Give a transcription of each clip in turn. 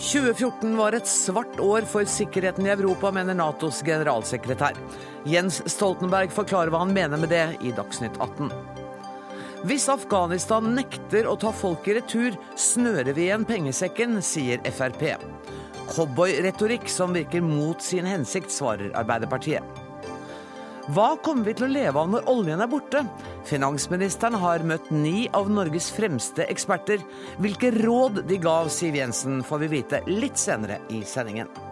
2014 var et svart år for sikkerheten i Europa, mener Natos generalsekretær. Jens Stoltenberg forklarer hva han mener med det i Dagsnytt 18. Hvis Afghanistan nekter å ta folk i retur, snører vi igjen pengesekken, sier Frp. Cowboyretorikk som virker mot sin hensikt, svarer Arbeiderpartiet. Hva kommer vi til å leve av når oljen er borte? Finansministeren har møtt ni av Norges fremste eksperter. Hvilke råd de ga Siv Jensen, får vi vite litt senere i sendingen.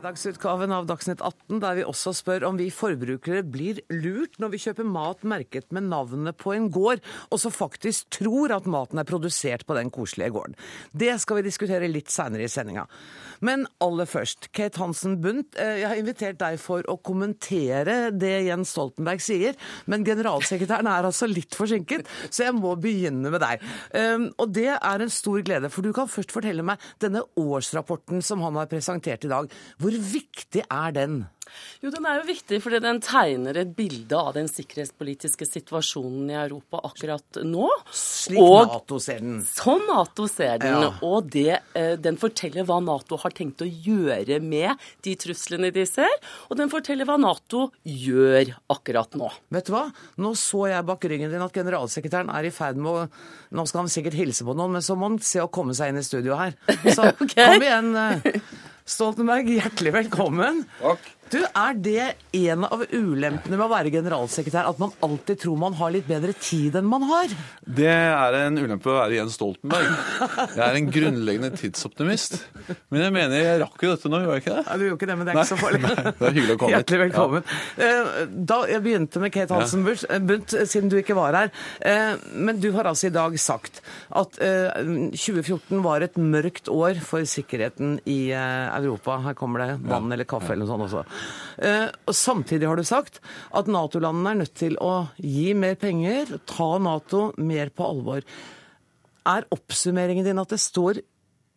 Fredagsutgaven av Dagsnytt 18, der vi også spør om vi forbrukere blir lurt når vi kjøper mat merket med navnet på en gård, og så faktisk tror at maten er produsert på den koselige gården. Det skal vi diskutere litt seinere i sendinga. Men aller først, Kate Hansen Bundt, eh, jeg har invitert deg for å kommentere det Jens Stoltenberg sier, men generalsekretæren er altså litt forsinket, så jeg må begynne med deg. Ehm, og det er en stor glede, for du kan først fortelle meg denne årsrapporten som han har presentert i dag. Hvor viktig er den? Jo, Den er jo viktig fordi den tegner et bilde av den sikkerhetspolitiske situasjonen i Europa akkurat nå. Slik og, Nato ser den. Sånn Nato ser den. Ja. Og det, eh, den forteller hva Nato har tenkt å gjøre med de truslene de ser. Og den forteller hva Nato gjør akkurat nå. Vet du hva? Nå så jeg bak ryggen din at generalsekretæren er i ferd med å Nå skal han sikkert hilse på noen, men så må han se å komme seg inn i studio her. Så okay. kom igjen. Eh. Stoltenberg, hjertelig velkommen. Takk. Du, Er det en av ulempene med å være generalsekretær at man alltid tror man har litt bedre tid enn man har? Det er en ulempe å være Jens Stoltenberg. Jeg er en grunnleggende tidsoptimist. Men jeg mener jeg rakk jo dette nå, gjorde jeg ikke det? Ja, Du gjorde ikke det, men det er ikke så farlig. Nei, det er hyggelig å komme Hjertelig velkommen. Ja. Eh, da Jeg begynte med Kate Hansen Bundt, eh, siden du ikke var her. Eh, men du har altså i dag sagt at 2014 var et mørkt år for sikkerheten i Europa. Her kommer det vann eller kaffe eller noe sånt også. Eh, og Samtidig har du sagt at Nato-landene er nødt til å gi mer penger, ta Nato mer på alvor. Er oppsummeringen din at det står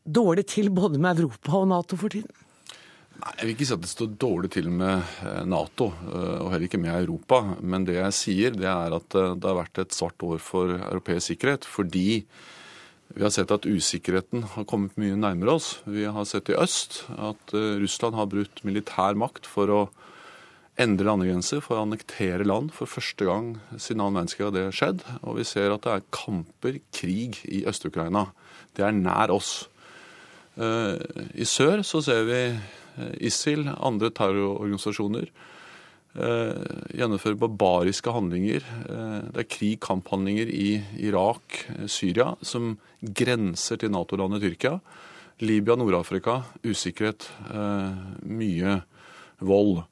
dårlig til både med Europa og Nato for tiden? Nei, Jeg vil ikke si at det står dårlig til med eh, Nato, eh, og heller ikke med Europa. Men det jeg sier, det er at det har vært et svart år for europeisk sikkerhet. Fordi vi har sett at usikkerheten har kommet mye nærmere oss. Vi har sett i øst at eh, Russland har brutt militær makt for å endre landegrenser, for å annektere land. For første gang siden annen verdenskrig har det skjedd. Og vi ser at det er kamper, krig, i Øst-Ukraina. Det er nær oss. Eh, I sør så ser vi eh, ISIL, andre terrororganisasjoner gjennomfører barbariske handlinger. Eh, det er krig, kamphandlinger i Irak, eh, Syria, som grenser til Nato-landet Tyrkia. Libya, Nord-Afrika, usikkerhet, mye vold.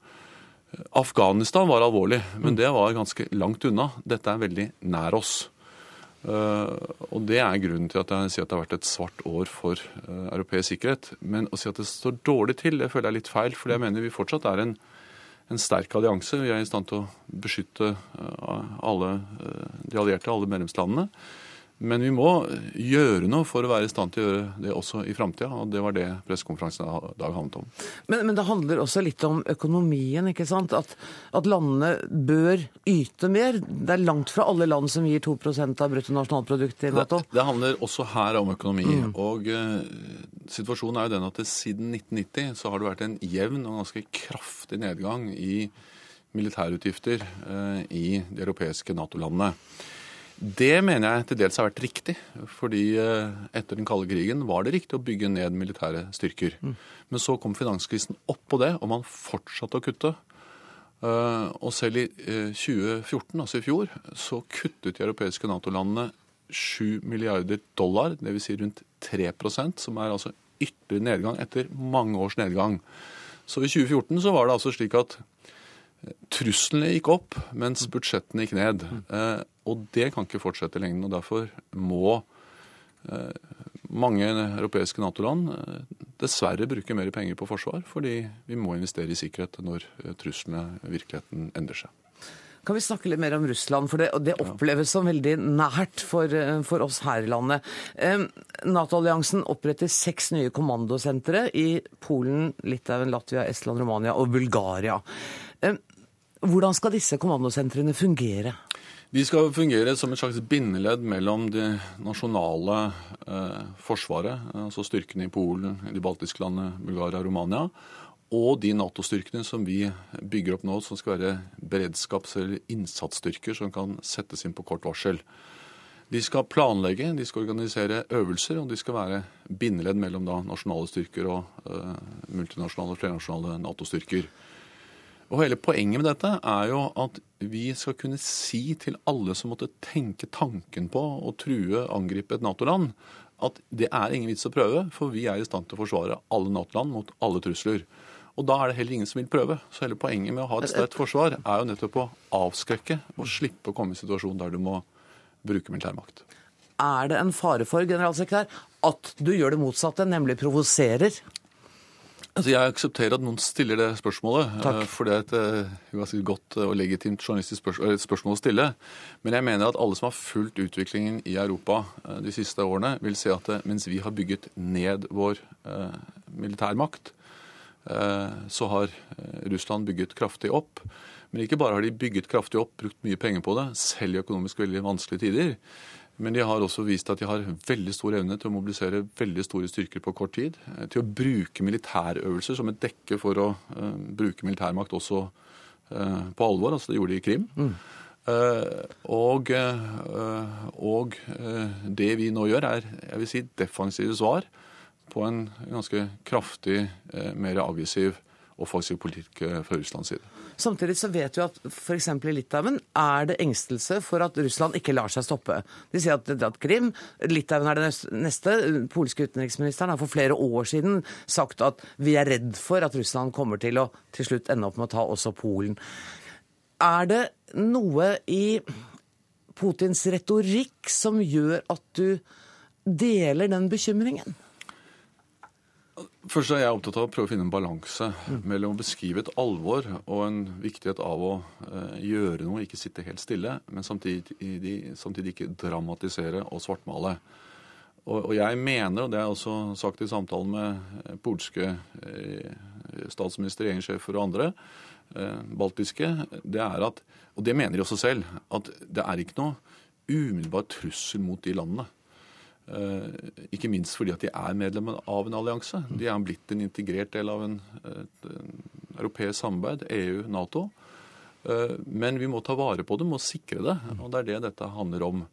Afghanistan var alvorlig, men det var ganske langt unna. Dette er veldig nær oss. Og Det er grunnen til at jeg sier at det har vært et svart år for europeisk sikkerhet. Men å si at det står dårlig til, det føler jeg er litt feil. For jeg mener vi fortsatt er en en sterk allianse. Vi er i stand til å beskytte eh, alle eh, de allierte, alle medlemslandene. Men vi må gjøre noe for å være i stand til å gjøre det også i framtida. Og det var det pressekonferansen i dag handlet om. Men, men, det handler også litt om økonomien, ikke sant? At, at, landene bør yte mer. Det er langt fra alle land som gir 2% av bruttonasjonalprodukt i Nato. Det, det, handler også her om økonomi. Mm. Og uh, situasjonen er jo den at det, siden 1990 så har det vært en jevn og ganske kraftig nedgang i militærutgifter uh, i de europeiske Nato-landene. Det mener jeg til dels har vært riktig. Fordi eh, etter den kalde krigen var det riktig å bygge ned militære styrker. Mm. Men så kom finanskrisen oppå det, og man fortsatte å kutte. Eh, og selv i 2014, eh, altså i fjor, så kuttet de europeiske Nato-landene 7 milliarder dollar, dvs. Si rundt 3% som er altså ytterligere nedgang etter mange års nedgang. Så i 2014 så var det altså slik at Truslene gikk opp, mens budsjettene gikk ned. Eh, og det kan ikke fortsette i lengden. og Derfor må eh, mange europeiske Nato-land eh, dessverre bruke mer penger på forsvar, fordi vi må investere i sikkerhet når truslene i virkeligheten endrer seg. Kan vi snakke litt mer om Russland, for det, det oppleves som veldig nært for, for oss her i landet. Nato-alliansen oppretter seks nye kommandosentre i Polen, Litauen, Latvia, Estland, Romania og Bulgaria. Hvordan skal disse kommandosentrene fungere? De skal fungere som et slags bindeledd mellom det nasjonale eh, forsvaret, altså styrkene i Polen, de baltiske landene, Bulgaria og Romania, og de Nato-styrkene som vi bygger opp nå, som skal være beredskaps- eller innsatsstyrker som kan settes inn på kort varsel. De skal planlegge, de skal organisere øvelser, og de skal være bindeledd mellom da, nasjonale styrker og eh, multinasjonale og flernasjonale Nato-styrker. Og Hele poenget med dette er jo at vi skal kunne si til alle som måtte tenke tanken på å true, angripe et Nato-land, at det er ingen vits å prøve, for vi er i stand til å forsvare alle Nato-land mot alle trusler. Og da er det heller ingen som vil prøve. Så hele poenget med å ha et sterkt forsvar er jo nettopp å avskrekke og slippe å komme i en situasjon der du må bruke militærmakt. Er det en fare for, generalsekretær, at du gjør det motsatte, nemlig provoserer? Altså, Jeg aksepterer at noen stiller det spørsmålet, Takk. Eh, for det er et eh, ganske godt og legitimt journalistisk spørsmål, spørsmål å stille. Men jeg mener at alle som har fulgt utviklingen i Europa de siste årene, vil se at mens vi har bygget ned vår militærmakt, så har Russland bygget kraftig opp. Men ikke bare har de bygget kraftig opp, brukt mye penger på det, selv i økonomisk veldig vanskelige tider. Men de har også vist at de har veldig stor evne til å mobilisere veldig store styrker på kort tid. Eh, til å bruke militærøvelser som et dekke for å uh, bruke militærmakt også uh, på alvor. Altså det gjorde de i Krim. Mm. Uh, og, og det vi nå gjør, er jeg vil si, defensive svar på en ganske kraftig, mer aggressiv offensiv politikk fra Russlands side. Samtidig så vet vi at f.eks. i Litauen er det engstelse for at Russland ikke lar seg stoppe. De sier at, at Krim Litauen er det neste. polske utenriksministeren har for flere år siden sagt at vi er redd for at Russland kommer til å til slutt ende opp med å ta også Polen. Er det noe i Putins retorikk som gjør at du deler den bekymringen? Først er jeg opptatt av å prøve å finne en balanse mellom å beskrive et alvor og en viktighet av å uh, gjøre noe, ikke sitte helt stille, men samtidig, samtidig ikke dramatisere og svartmale. Og, og, jeg mener, og det er også sagt i samtalen med eh, polske uh, statsminister, regjeringssjefer og andre, baltiske, det er at, og det mener de også selv, at det er ikke noe umiddelbar trussel mot de landene. Eh, ikke minst fordi at de er medlemmer av en allianse. De er blitt en integrert del av en, et, en europeisk samarbeid, EU, Nato. Eh, men vi må ta vare på dem og sikre det, og det er det dette handler om.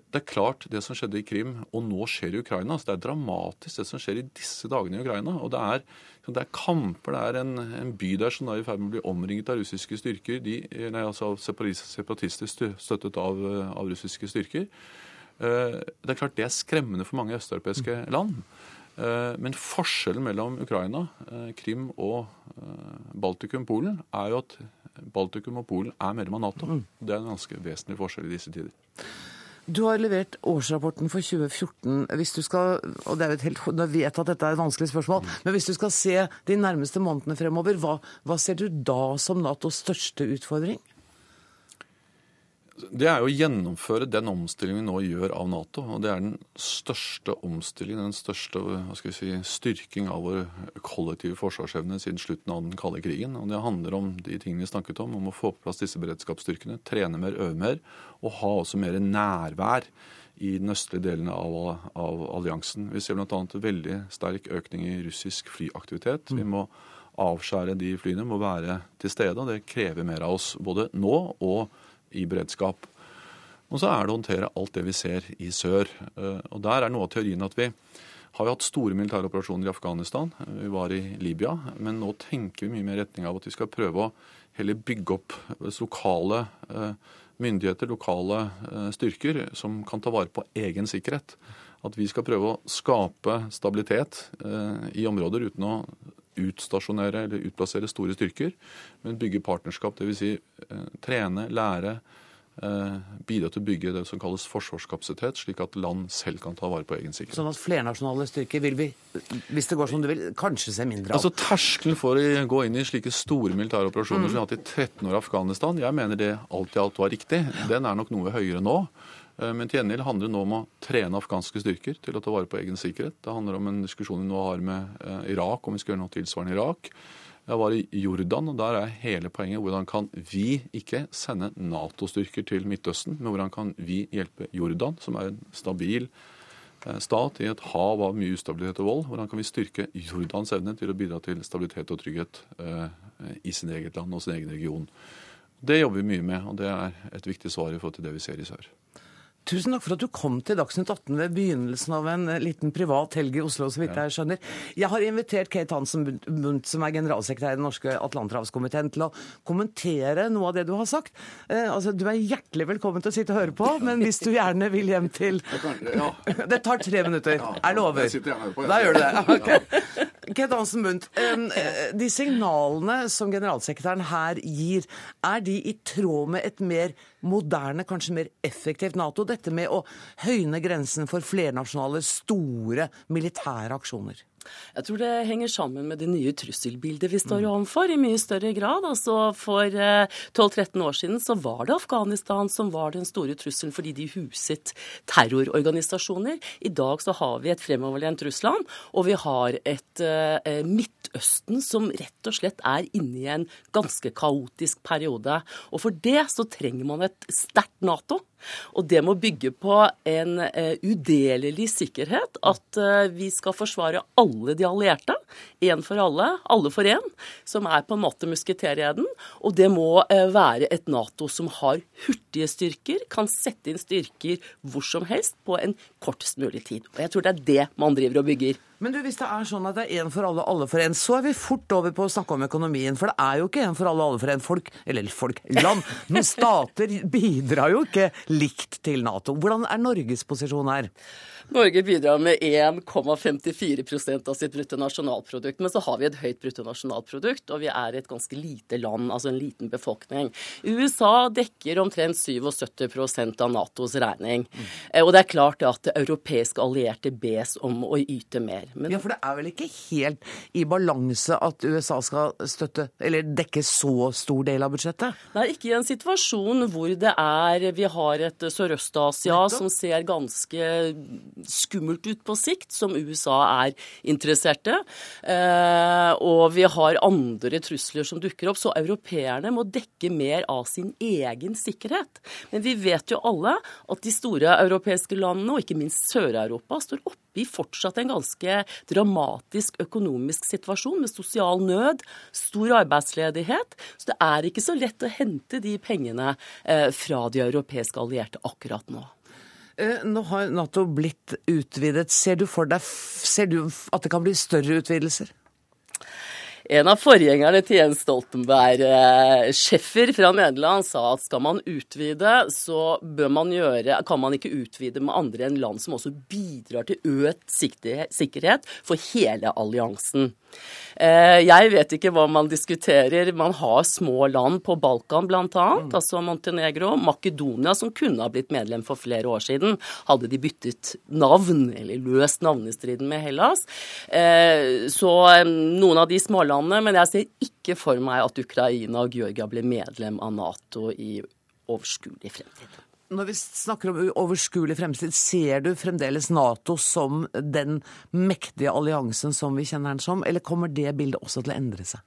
Det er klart, det som skjedde i Krim, og nå skjer i Ukraina. så det er dramatisk, det som skjer i disse dagene i Ukraina. Og det er, det er kamper. Det er en, en, by der som er i ferd med å bli omringet av russiske styrker. De, nei, altså Separatister støttet av, av russiske styrker. Eh, det er klart det er skremmende for mange østeuropeiske land. Eh, men forskjellen mellom Ukraina, eh, Krim og Baltikum, Polen, er jo at Baltikum og Polen er medlem av Nato. Mm. Det er en ganske vesentlig forskjell i disse tider. Du har levert årsrapporten for 2014. Hvis du skal, og det er et helt, Jeg vet at dette er et vanskelig spørsmål, mm. men hvis du skal se de nærmeste månedene fremover, hva, hva ser du da som Natos største utfordring? Det er jo å gjennomføre den omstillingen vi nå gjør av Nato. og Det er den største omstillingen, den største hva skal vi si, styrking av vår kollektive forsvarsevne siden slutten av den kalde krigen. Og Det handler om de tingene vi snakket om, om å få på plass disse beredskapsstyrkene. Trene mer, øve mer, og ha også mer nærvær i den østlige delen av, av alliansen. Vi ser bl.a. veldig sterk økning i russisk flyaktivitet. Vi må avskjære de flyene, må være til stede. og Det krever mer av oss både nå og i beredskap. Og så er det å håndtere alt det vi ser i sør. Eh, og Der er noe av teorien at vi har hatt store militære operasjoner i Afghanistan. Vi var i Libya. Men nå tenker vi mye mer i retning av at vi skal prøve å heller bygge opp lokale eh, myndigheter, lokale eh, styrker, som kan ta vare på egen sikkerhet. At vi skal prøve å skape stabilitet i områder uten å utstasjonere eller utplassere store styrker, men bygge partnerskap. Dvs. Si, eh, trene, lære, eh, bidra til å bygge det som kalles forsvarskapasitet, slik at land selv kan ta vare på egen sikkerhet. Sånn at flernasjonale styrker vil vi, hvis det går som du vil, kanskje se mindre av? Altså Terskelen for å gå inn i slike store militære operasjoner mm. som vi har hatt i 13 år i Afghanistan, jeg mener det alt i alt var riktig. Den er nok noe høyere nå. Eh, men til gjengjeld handler det nå om å trene afghanske styrker til å ta vare på egen sikkerhet. Det handler om en diskusjon vi nå har med eh, Irak, om vi skal gjøre noe tilsvarende i Irak. Jeg var i Jordan, og der er hele poenget hvordan kan vi ikke sende Nato-styrker til Midtøsten, men hvordan kan vi hjelpe Jordan, som er en stabil eh, stat i et hav av mye ustabilitet og vold. Hvordan kan vi styrke Jordans evne til å bidra til stabilitet og trygghet i sin eget land og sin egen region. Det jobber vi mye med, og det er et viktig svar i forhold til det vi ser i sør. Tusen takk for at du kom til Dagsnytt 18 ved begynnelsen av en eh, liten privat helg i Oslo, så vidt jeg skjønner. Jeg har invitert Kate Hansen Bundt, som er generalsekretær i den norske atlanterhavskomiteen, til å kommentere noe av det du har sagt. Eh, altså, Du er hjertelig velkommen til å sitte og høre på, men hvis du gjerne vil hjem til Det tar tre minutter. Jeg lover. Jeg sitter gjerne på. Da gjør du det. Okay. Kate Hansen Bundt, eh, de signalene som generalsekretæren her gir, er de i tråd med et mer moderne, kanskje mer effektivt Nato? Dette med å høyne grensen for flernasjonale, store militære aksjoner? Jeg tror det henger sammen med det nye trusselbildet vi står overfor i mye større grad. Altså For 12-13 eh, år siden så var det Afghanistan som var den store trusselen fordi de huset terrororganisasjoner. I dag så har vi et fremoverlent Russland, og vi har et uh, Midtøsten som rett og slett er inne i en ganske kaotisk periode. Og for det så trenger man et sterkt Nato. Og det må bygge på en uh, udelelig sikkerhet. At uh, vi skal forsvare alle de allierte. Én for alle, alle for én. Som er på en måte musketereden. Og det må uh, være et Nato som har hurtige styrker, kan sette inn styrker hvor som helst på en kortest mulig tid. Og jeg tror det er det man driver og bygger. Men du, hvis det er sånn at det er én for alle, alle for én, så er vi fort over på å snakke om økonomien. For det er jo ikke én for alle, alle for én. Folk, eller folk, land, men stater bidrar jo ikke likt til Nato. Hvordan er Norges posisjon her? Norge bidrar med 1,54% av sitt bruttonasjonalprodukt. Men så har vi et høyt bruttonasjonalprodukt, og vi er et ganske lite land, altså en liten befolkning. USA dekker omtrent 77% av Natos regning. Mm. Og det er klart at europeiske allierte bes om å yte mer. Men... Ja, For det er vel ikke helt i balanse at USA skal støtte, eller dekke så stor del av budsjettet? Nei, ikke i en situasjon hvor det er Vi har et Sørøst-Asia som ser ganske skummelt ut på sikt, som USA er interesserte. i, og vi har andre trusler som dukker opp, så europeerne må dekke mer av sin egen sikkerhet. Men vi vet jo alle at de store europeiske landene, og ikke minst Sør-Europa, står oppe i fortsatt en ganske dramatisk økonomisk situasjon med sosial nød, stor arbeidsledighet. Så det er ikke så lett å hente de pengene eh, fra de europeiske allierte akkurat nå. Eh, nå har Nato blitt utvidet. Ser du for deg ser du at det kan bli større utvidelser? En av forgjengerne til Jens Stoltenberg, Schäffer fra Nederland, sa at skal man utvide, så man gjøre, kan man ikke utvide med andre enn land som også bidrar til økt sikkerhet for hele alliansen. Eh, jeg vet ikke hva man diskuterer. Man har små land på Balkan bl.a., mm. altså Montenegro. Makedonia, som kunne ha blitt medlem for flere år siden, hadde de byttet navn, eller løst navnestriden med Hellas. Eh, så noen av de smålandene, men jeg ser ikke for meg at Ukraina og Georgia blir medlem av Nato i overskuelig fremtid. Når vi snakker om uoverskuelig fremtid, ser du fremdeles Nato som den mektige alliansen som vi kjenner den som, eller kommer det bildet også til å endre seg?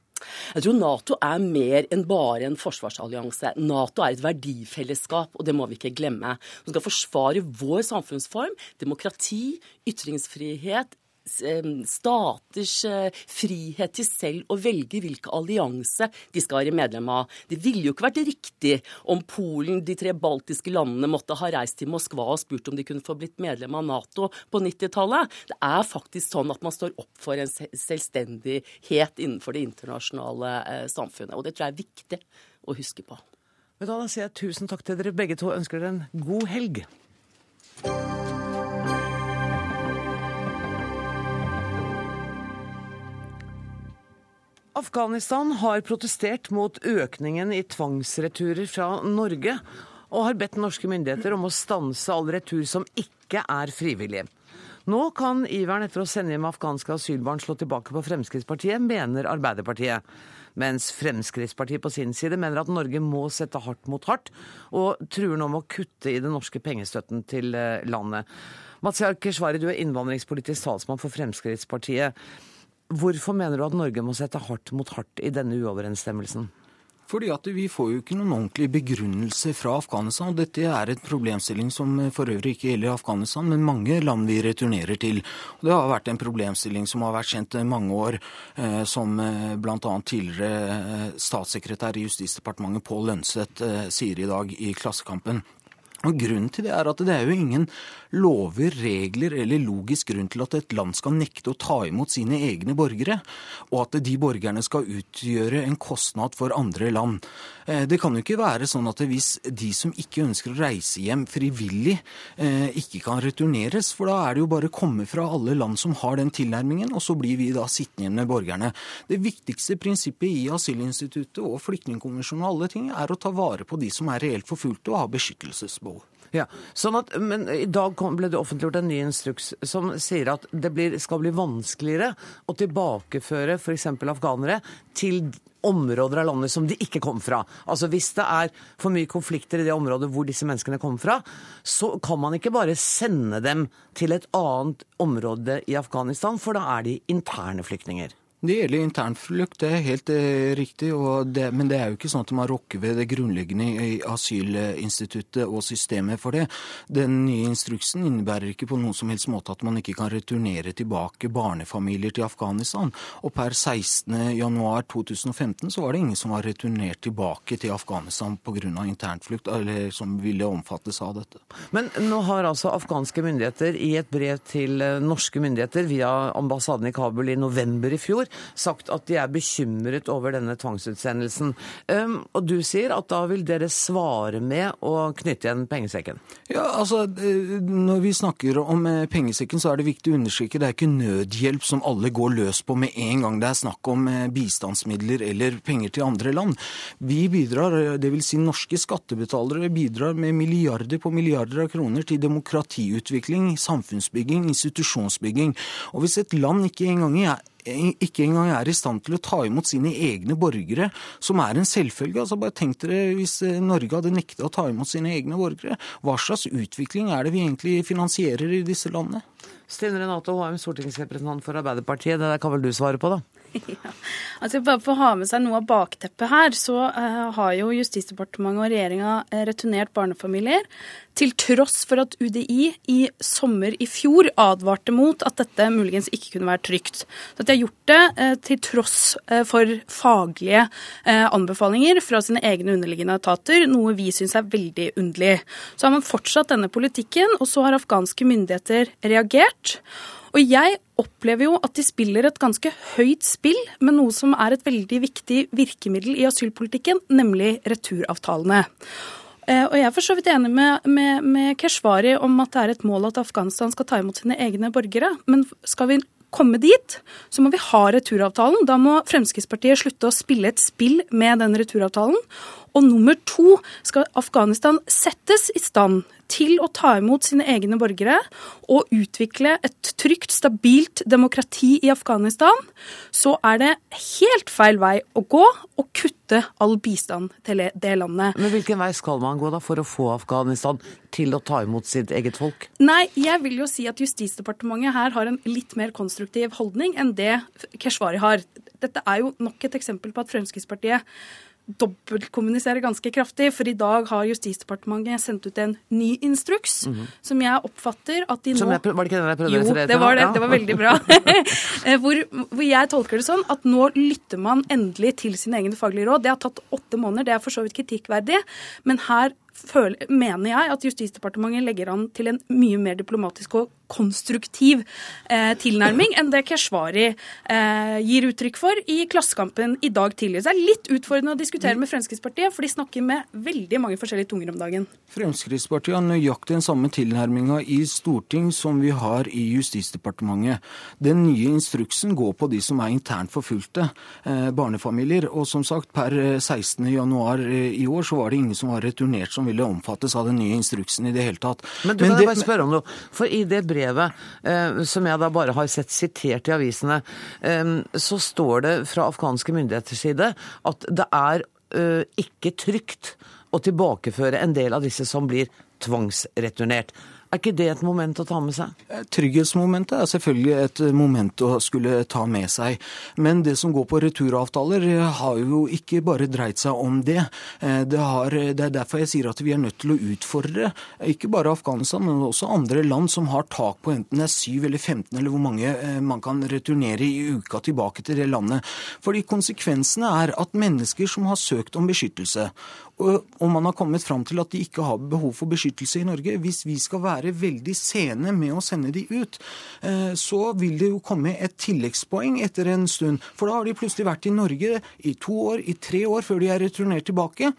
Jeg tror Nato er mer enn bare en forsvarsallianse. Nato er et verdifellesskap, og det må vi ikke glemme. Som skal forsvare vår samfunnsform, demokrati, ytringsfrihet, staters eh, frihet til selv å velge hvilke allianse de skal være medlem av. Det ville jo ikke vært riktig om Polen, de tre baltiske landene, måtte ha reist til Moskva og spurt om de kunne få blitt medlem av Nato på 90-tallet. Det er faktisk sånn at man står opp for en selvstendighet innenfor det internasjonale eh, samfunnet. Og det tror jeg er viktig å huske på. Men da sier jeg tusen takk til dere begge to. Ønsker dere en god helg. Afghanistan har protestert mot økningen i tvangsreturer fra Norge, og har bedt norske myndigheter om å stanse all retur som ikke er frivillige. Nå kan iveren etter å sende hjem afghanske asylbarn slå tilbake på Fremskrittspartiet, mener Arbeiderpartiet. Mens Fremskrittspartiet på sin side mener at Norge må sette hardt mot hardt, og truer nå med å kutte i den norske pengestøtten til eh, landet. Mazyar Keshvari, du er innvandringspolitisk talsmann for Fremskrittspartiet. Hvorfor mener du at Norge må sette hardt mot hardt i denne uoverensstemmelsen? Fordi at Vi får jo ikke noen ordentlig begrunnelse fra Afghanistan. og Dette er et problemstilling som for øvrig ikke gjelder Afghanistan, men mange land vi returnerer til. Og det har vært en problemstilling som har vært kjent i mange år, eh, som eh, bl.a. tidligere eh, statssekretær i Justisdepartementet Pål Lønseth sier i dag i Klassekampen. Og Grunnen til det er at det er jo ingen lover, regler eller logisk grunn til at et land skal nekte å ta imot sine egne borgere, og at de borgerne skal utgjøre en kostnad for andre land. Eh, det kan jo ikke være sånn at hvis de som ikke ønsker å reise hjem frivillig, eh, ikke kan returneres, for da er det jo bare å komme fra alle land som har den tilnærmingen, og så blir vi da sittende igjen med borgerne. Det viktigste prinsippet i asylinstituttet og flyktningkonvensjonen og alle ting er å ta vare på de som er reelt forfulgte og har beskyttelsesbehov. Ja, sånn at, Men i dag ble det offentliggjort en ny instruks som sier at det blir, skal bli vanskeligere å tilbakeføre f.eks. afghanere til områder av landet som de ikke kom fra. Altså Hvis det er for mye konflikter i det området hvor disse menneskene kom fra, så kan man ikke bare sende dem til et annet område i Afghanistan, for da er de interne flyktninger. Det gjelder internflukt, det er helt eh, riktig. Det, men det er jo ikke sånn at man rokker ved det grunnleggende i asylinstituttet og systemet for det. Den nye instruksen innebærer ikke på noen som helst måte at man ikke kan returnere tilbake barnefamilier til Afghanistan. Og per 16.1.2015 så var det ingen som var returnert tilbake til Afghanistan pga. internflukt, eller som ville omfattes av dette. Men nå har altså afghanske myndigheter i et brev til eh, norske myndigheter via ambassaden i Kabul i november i fjor sagt at de er bekymret over denne tvangsutsendelsen. Og du sier at da vil dere svare med å knytte igjen pengesekken? Ja, altså Når vi snakker om eh, pengesekken, så er det viktig å understreke det er ikke nødhjelp som alle går løs på med en gang det er snakk om eh, bistandsmidler eller penger til andre land. Vi bidrar, eh, dvs. Si norske skattebetalere, bidrar med milliarder på milliarder av kroner til demokratiutvikling, samfunnsbygging, institusjonsbygging. Og hvis et land ikke engang er ikke engang er i stand til å ta imot sine egne borgere, som er en selvfølge. Altså bare Tenk dere hvis eh, Norge hadde nektet å ta imot sine egne borgere. Hva slags utvikling er det vi egentlig finansierer i disse landene? Stine Renate Håheim, stortingsrepresentant for Arbeiderpartiet. Det kan vel du svare på, da? Ja. Altså bare For å ha med seg noe av bakteppet her, så uh, har jo Justisdepartementet og regjeringa eh, returnert barnefamilier, til tross for at UDI i sommer i fjor advarte mot at dette muligens ikke kunne være trygt. Så at de har gjort det uh, til tross uh, for faglige anbefalinger fra sine egne underliggende etater, noe vi syns er veldig underlig. Så har man fortsatt denne politikken, og så har afghanske myndigheter reagert. Og jeg opplever jo at de spiller et ganske høyt spill med noe som er et veldig viktig virkemiddel i asylpolitikken, nemlig returavtalene. Eh, og jeg er for så vidt enig med, med, med Keshvari om at det er et mål at Afghanistan skal ta imot sine egne borgere. Men skal vi komme dit, så må vi ha returavtalen. Da må Fremskrittspartiet slutte å spille et spill med den returavtalen. Og nummer to skal Afghanistan settes i stand til å ta imot sine egne borgere og utvikle et trygt, stabilt demokrati i Afghanistan, så er det helt feil vei å gå å kutte all bistand til det landet. Men hvilken vei skal man gå da for å få Afghanistan til å ta imot sitt eget folk? Nei, jeg vil jo si at Justisdepartementet her har en litt mer konstruktiv holdning enn det Keshvari har. Dette er jo nok et eksempel på at Fremskrittspartiet dobbeltkommunisere ganske kraftig. For i dag har Justisdepartementet sendt ut en ny instruks, mm -hmm. som jeg oppfatter at de nå jeg, Var det ikke den jeg prøvde å referere til? Jo, det var det. Det var veldig bra. Eh, hvor, hvor, jeg tolker det sånn at nå lytter man endelig til sine egne faglige råd. Det har tatt åtte måneder, det er for så vidt kritikkverdig, men her føler, mener jeg at Justisdepartementet legger an til en mye mer diplomatisk og konstruktiv eh, tilnærming enn det Keshvari eh, gir uttrykk for i Klassekampen i dag tidlig. Så det er litt utfordrende å diskutere med Fremskrittspartiet, for de snakker med veldig mange forskjellige tunger om dagen. Fremskrittspartiet har nøyaktig den samme tilnærminga i storting som vi har i Justisdepartementet. Den nye instruksen går på de som er internt forfulgte, eh, barnefamilier. Og som sagt, per 16.1 eh, i år så var det ingen som var returnert som ville omfattes av den nye instruksen i det hele tatt. Men du kan det, bare spørre om noe. For i det brevet, eh, som jeg da bare har sett sitert i avisene, eh, så står det fra afghanske myndigheters side at det er eh, ikke trygt å tilbakeføre en del av disse som blir tvangsreturnert. Er ikke det et moment å ta med seg? Trygghetsmomentet er selvfølgelig et moment å skulle ta med seg. Men det som går på returavtaler, har jo ikke bare dreid seg om det. Det, har, det, er derfor jeg sier at vi er nødt til å utfordre ikke bare Afghanistan, men også andre land som har tak på enten det er 7 eller 15 eller hvor mange man kan returnere i uka tilbake til det landet. Fordi konsekvensene er at mennesker som har søkt om beskyttelse, og man har kommet fram til at de ikke har behov for beskyttelse i Norge. Hvis vi skal være veldig sene med å sende de ut, eh, så vil det jo komme et tilleggspoeng etter en stund. For da har de plutselig vært i Norge i to år, i tre år, før de er returnert tilbake.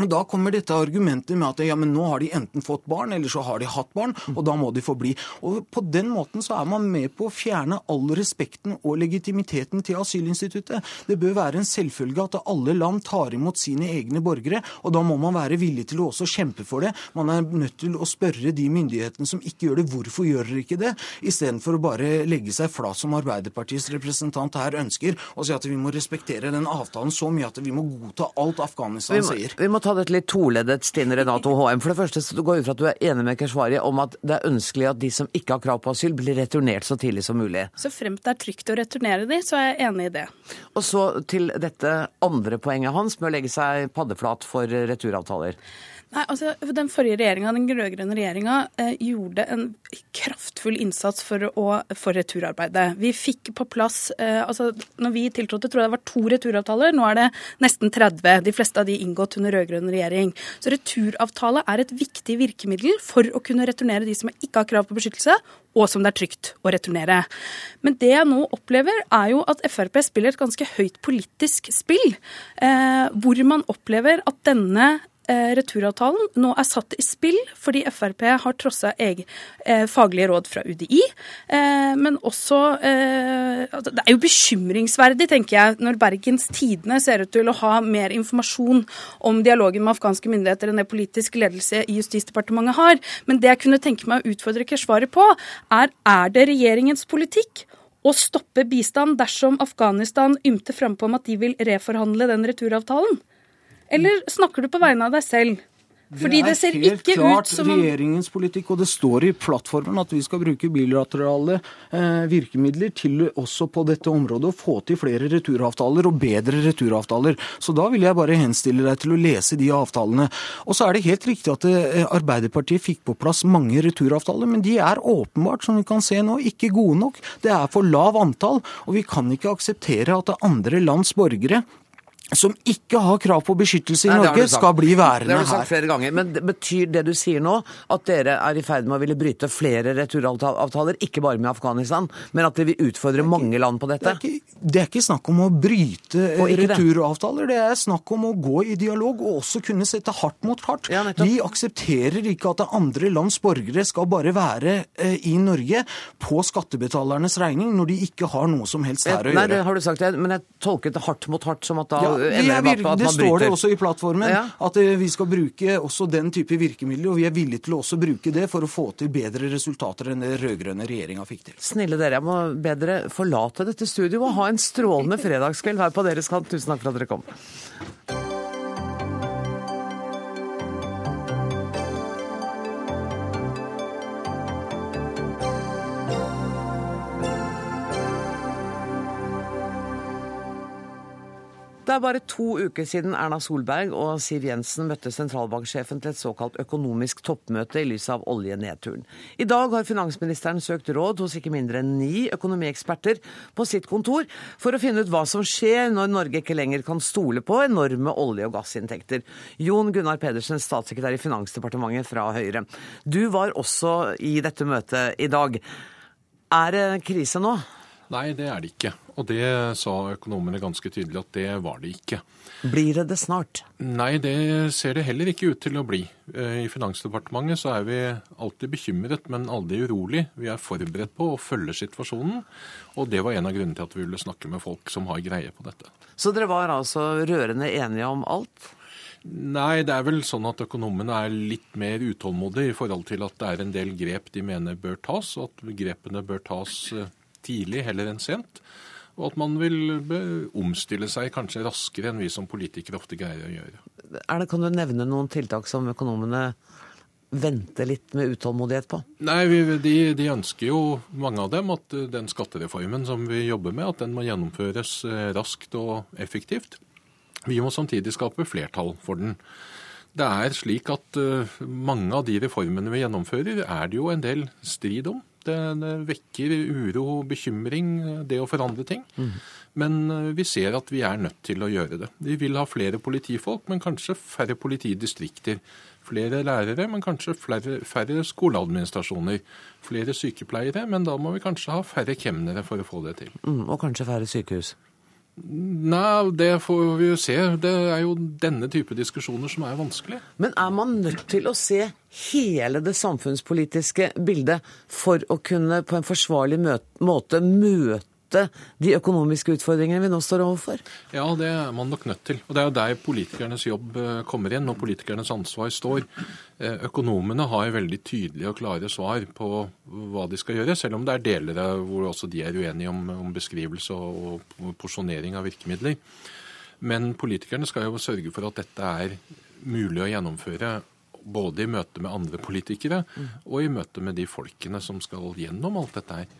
Og Da kommer dette argumentet med at ja, men nå har de enten fått barn, eller så har de hatt barn, og da må de få bli. Og På den måten så er man med på å fjerne all respekten og legitimiteten til asylinstituttet. Det bør være en selvfølge at alle land tar imot sine egne borgere, og da må man være villig til å også kjempe for det. Man er nødt til å spørre de myndighetene som ikke gjør det, hvorfor gjør dere ikke det, istedenfor å bare legge seg flat som Arbeiderpartiets representant her ønsker, og si at vi må respektere den avtalen så mye at vi må godta alt Afghanistan sier. Vi må ta dette litt toleddet, Stine Renato HM. For det første så går ut fra at du er enig med Keshvari om at det er ønskelig at de som ikke har krav på asyl, blir returnert så tidlig som mulig. Så fremt det er trygt å returnere de, så er jeg enig i det. Og så til dette andre poenget hans med å legge seg paddeflat for returavtaler. Nei, altså Den forrige regjeringa, den rød-grønne regjeringa, eh, gjorde en kraftfull innsats for, å, for returarbeidet. Vi fikk på plass eh, altså når vi tiltrådte, tror jeg det var to returavtaler. Nå er det nesten 30. De fleste av de inngått under rød-grønn regjering. Så returavtale er et viktig virkemiddel for å kunne returnere de som ikke har krav på beskyttelse, og som det er trygt å returnere. Men det jeg nå opplever, er jo at Frp spiller et ganske høyt politisk spill, eh, hvor man opplever at denne returavtalen nå er satt i spill fordi Frp har trossa eh, faglige råd fra UDI. Eh, men også eh, altså, Det er jo bekymringsverdig, tenker jeg, når Bergens Tidende ser ut til å ha mer informasjon om dialogen med afghanske myndigheter enn det politisk ledelse i Justisdepartementet har. Men det jeg kunne tenke meg å utfordre Keshvari på, er er det regjeringens politikk å stoppe bistand dersom Afghanistan ymter frampå om at de vil reforhandle den returavtalen? Eller snakker du på vegne av deg selv? Fordi det, ser ikke ut som Det er helt klart regjeringens politikk, og det står i plattformen at vi skal bruke bilaterale eh, virkemidler til også på dette området å få til flere returavtaler og bedre returavtaler. Så da vil jeg bare henstille deg til å lese de avtalene. Og så er det helt riktig at eh, Arbeiderpartiet fikk på plass mange returavtaler, men de er åpenbart, som vi kan se nå, ikke gode nok. Det er for lav antall, og vi kan ikke akseptere at andre lands borgere som ikke har krav på beskyttelse i Nei, Norge, skal bli værende her. Det har du sagt flere ganger. Men det betyr det du sier nå, at dere er i ferd med å ville bryte flere returavtaler, ikke bare med Afghanistan, men at dere vil utfordre mange land på dette? Det er ikke, det er ikke snakk om å bryte returavtaler, det er snakk om å gå i dialog og også kunne sette hardt mot hardt. Ja, Vi aksepterer ikke at andre lands borgere skal bare være eh, i Norge på skattebetalernes regning når de ikke har noe som helst her å gjøre. Nei, det har du sagt, men jeg tolket det hardt mot hardt som at da ja, er, det står det også i plattformen ja. at eh, vi skal bruke også den type virkemidler, og vi er villige til å også bruke det for å få til bedre resultater enn det rød-grønne regjeringa fikk til. Snille dere, jeg må bedre forlate dette studioet og ha en strålende fredagskveld her på deres kant. Tusen takk for at dere kom. Det er bare to uker siden Erna Solberg og Siv Jensen møtte sentralbanksjefen til et såkalt økonomisk toppmøte i lys av oljenedturen. I dag har finansministeren søkt råd hos ikke mindre enn ni økonomieksperter på sitt kontor for å finne ut hva som skjer når Norge ikke lenger kan stole på enorme olje- og gassinntekter. Jon Gunnar Pedersen, statssekretær i Finansdepartementet fra Høyre. Du var også i dette møtet i dag. Er det krise nå? Nei, det er det ikke. Og det sa økonomene ganske tydelig at det var det ikke. Blir det det snart? Nei, det ser det heller ikke ut til å bli. Eh, I Finansdepartementet så er vi alltid bekymret, men aldri urolig. Vi er forberedt på å følge situasjonen, og det var en av grunnene til at vi ville snakke med folk som har greie på dette. Så dere var altså rørende enige om alt? Nei, det er vel sånn at økonomene er litt mer utålmodige i forhold til at det er en del grep de mener bør tas, og at grepene bør tas eh, tidlig heller enn sent og at man vil omstille seg kanskje raskere enn vi som politikere ofte greier å gjøre. Det, kan du nevne noen tiltak som økonomene vente litt med utålmodighet på? Nei, de, de, ønsker jo, mange av dem, at den skattereformen som vi jobber med, at den må gjennomføres raskt og effektivt. Vi må samtidig skape flertall for den. Det er slik at mange av de reformene vi gjennomfører, er det jo en del strid om. Det, det vekker uro og bekymring, det å forandre ting. Mm. Men eh, vi ser at vi er nødt til å gjøre det. Vi vil ha flere politifolk, men kanskje færre politidistrikter. Flere lærere, men kanskje flere, færre skoleadministrasjoner. Flere sykepleiere, men da må vi kanskje ha færre kemnere for å få det til. Mm, og kanskje færre sykehus? Nei, det får vi jo se. Det er jo denne type diskusjoner som er vanskelig. Men er man nødt til å se hele det samfunnspolitiske bildet for å kunne på en forsvarlig måte møte møte de økonomiske utfordringene vi nå står overfor? Ja, det er man nok nødt til. Og det er jo der politikernes jobb eh, kommer inn, og politikernes ansvar står. Eh, økonomene har veldig tydelige og klare svar på hva de skal gjøre, selv om det er deler hvor også de er uenige om, om beskrivelse og, og porsjonering av virkemidler. Men politikerne skal jo sørge for at dette er mulig å gjennomføre både i møte med andre politikere og i møte med de folkene som skal gjennom alt dette her.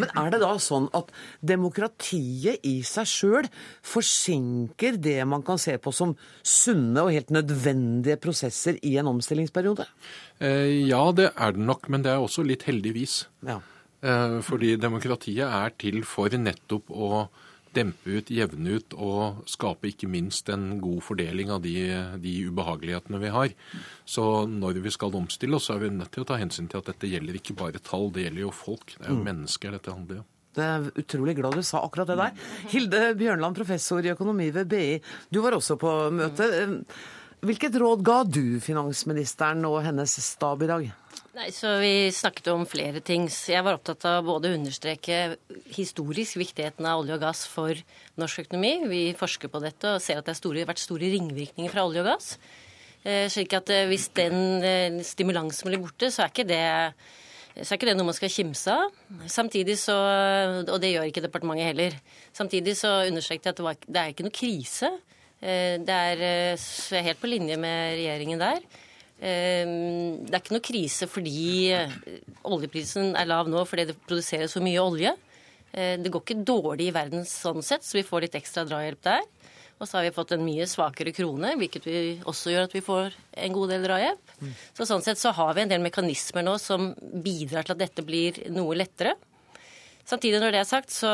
Men er det da sånn at demokratiet i seg sjøl forsinker det man kan se på som sunne og helt nødvendige prosesser i en omstillingsperiode? Eh, ja, det er det nok, men det er også litt heldigvis. Ja. Eh, fordi demokratiet er til for nettopp å dempe ut, jevne ut og skape ikke minst en god fordeling av de, de, ubehagelighetene vi har. Så når vi skal omstille oss, så er vi nødt til å ta hensyn til at dette gjelder ikke bare tall, det gjelder jo folk. Det er jo mm. mennesker dette handler om. Det er utrolig glad du sa akkurat det der. Hilde Bjørnland, professor i økonomi ved BI. Du var også på møtet. Hvilket råd ga du finansministeren og hennes stab i dag? Nei, så Vi snakket om flere ting. Jeg var opptatt av både å understreke historisk viktigheten av olje og gass for norsk økonomi. Vi forsker på dette og ser at det har vært store ringvirkninger fra olje og gass. Eh, slik at eh, Hvis den eh, stimulansen blir borte, så er ikke det så er ikke det noe man skal kimse av. Samtidig så, Og det gjør ikke departementet heller. Samtidig så understreket jeg at det, var, det er ikke noe krise. Det er helt på linje med regjeringen der. Ehm, det er ikke noe krise fordi eh, oljeprisen er lav nå fordi det produseres så mye olje. Eh, det går ikke dårlig i verden sånn sett, så vi får litt ekstra drahjelp der. Og så har vi fått en mye svakere krone, hvilket vi også gjør at vi får en god del drahjelp. Mm. Så sånn sett så har vi en del mekanismer nå som bidrar til at dette blir noe lettere. Samtidig, når det er sagt, så,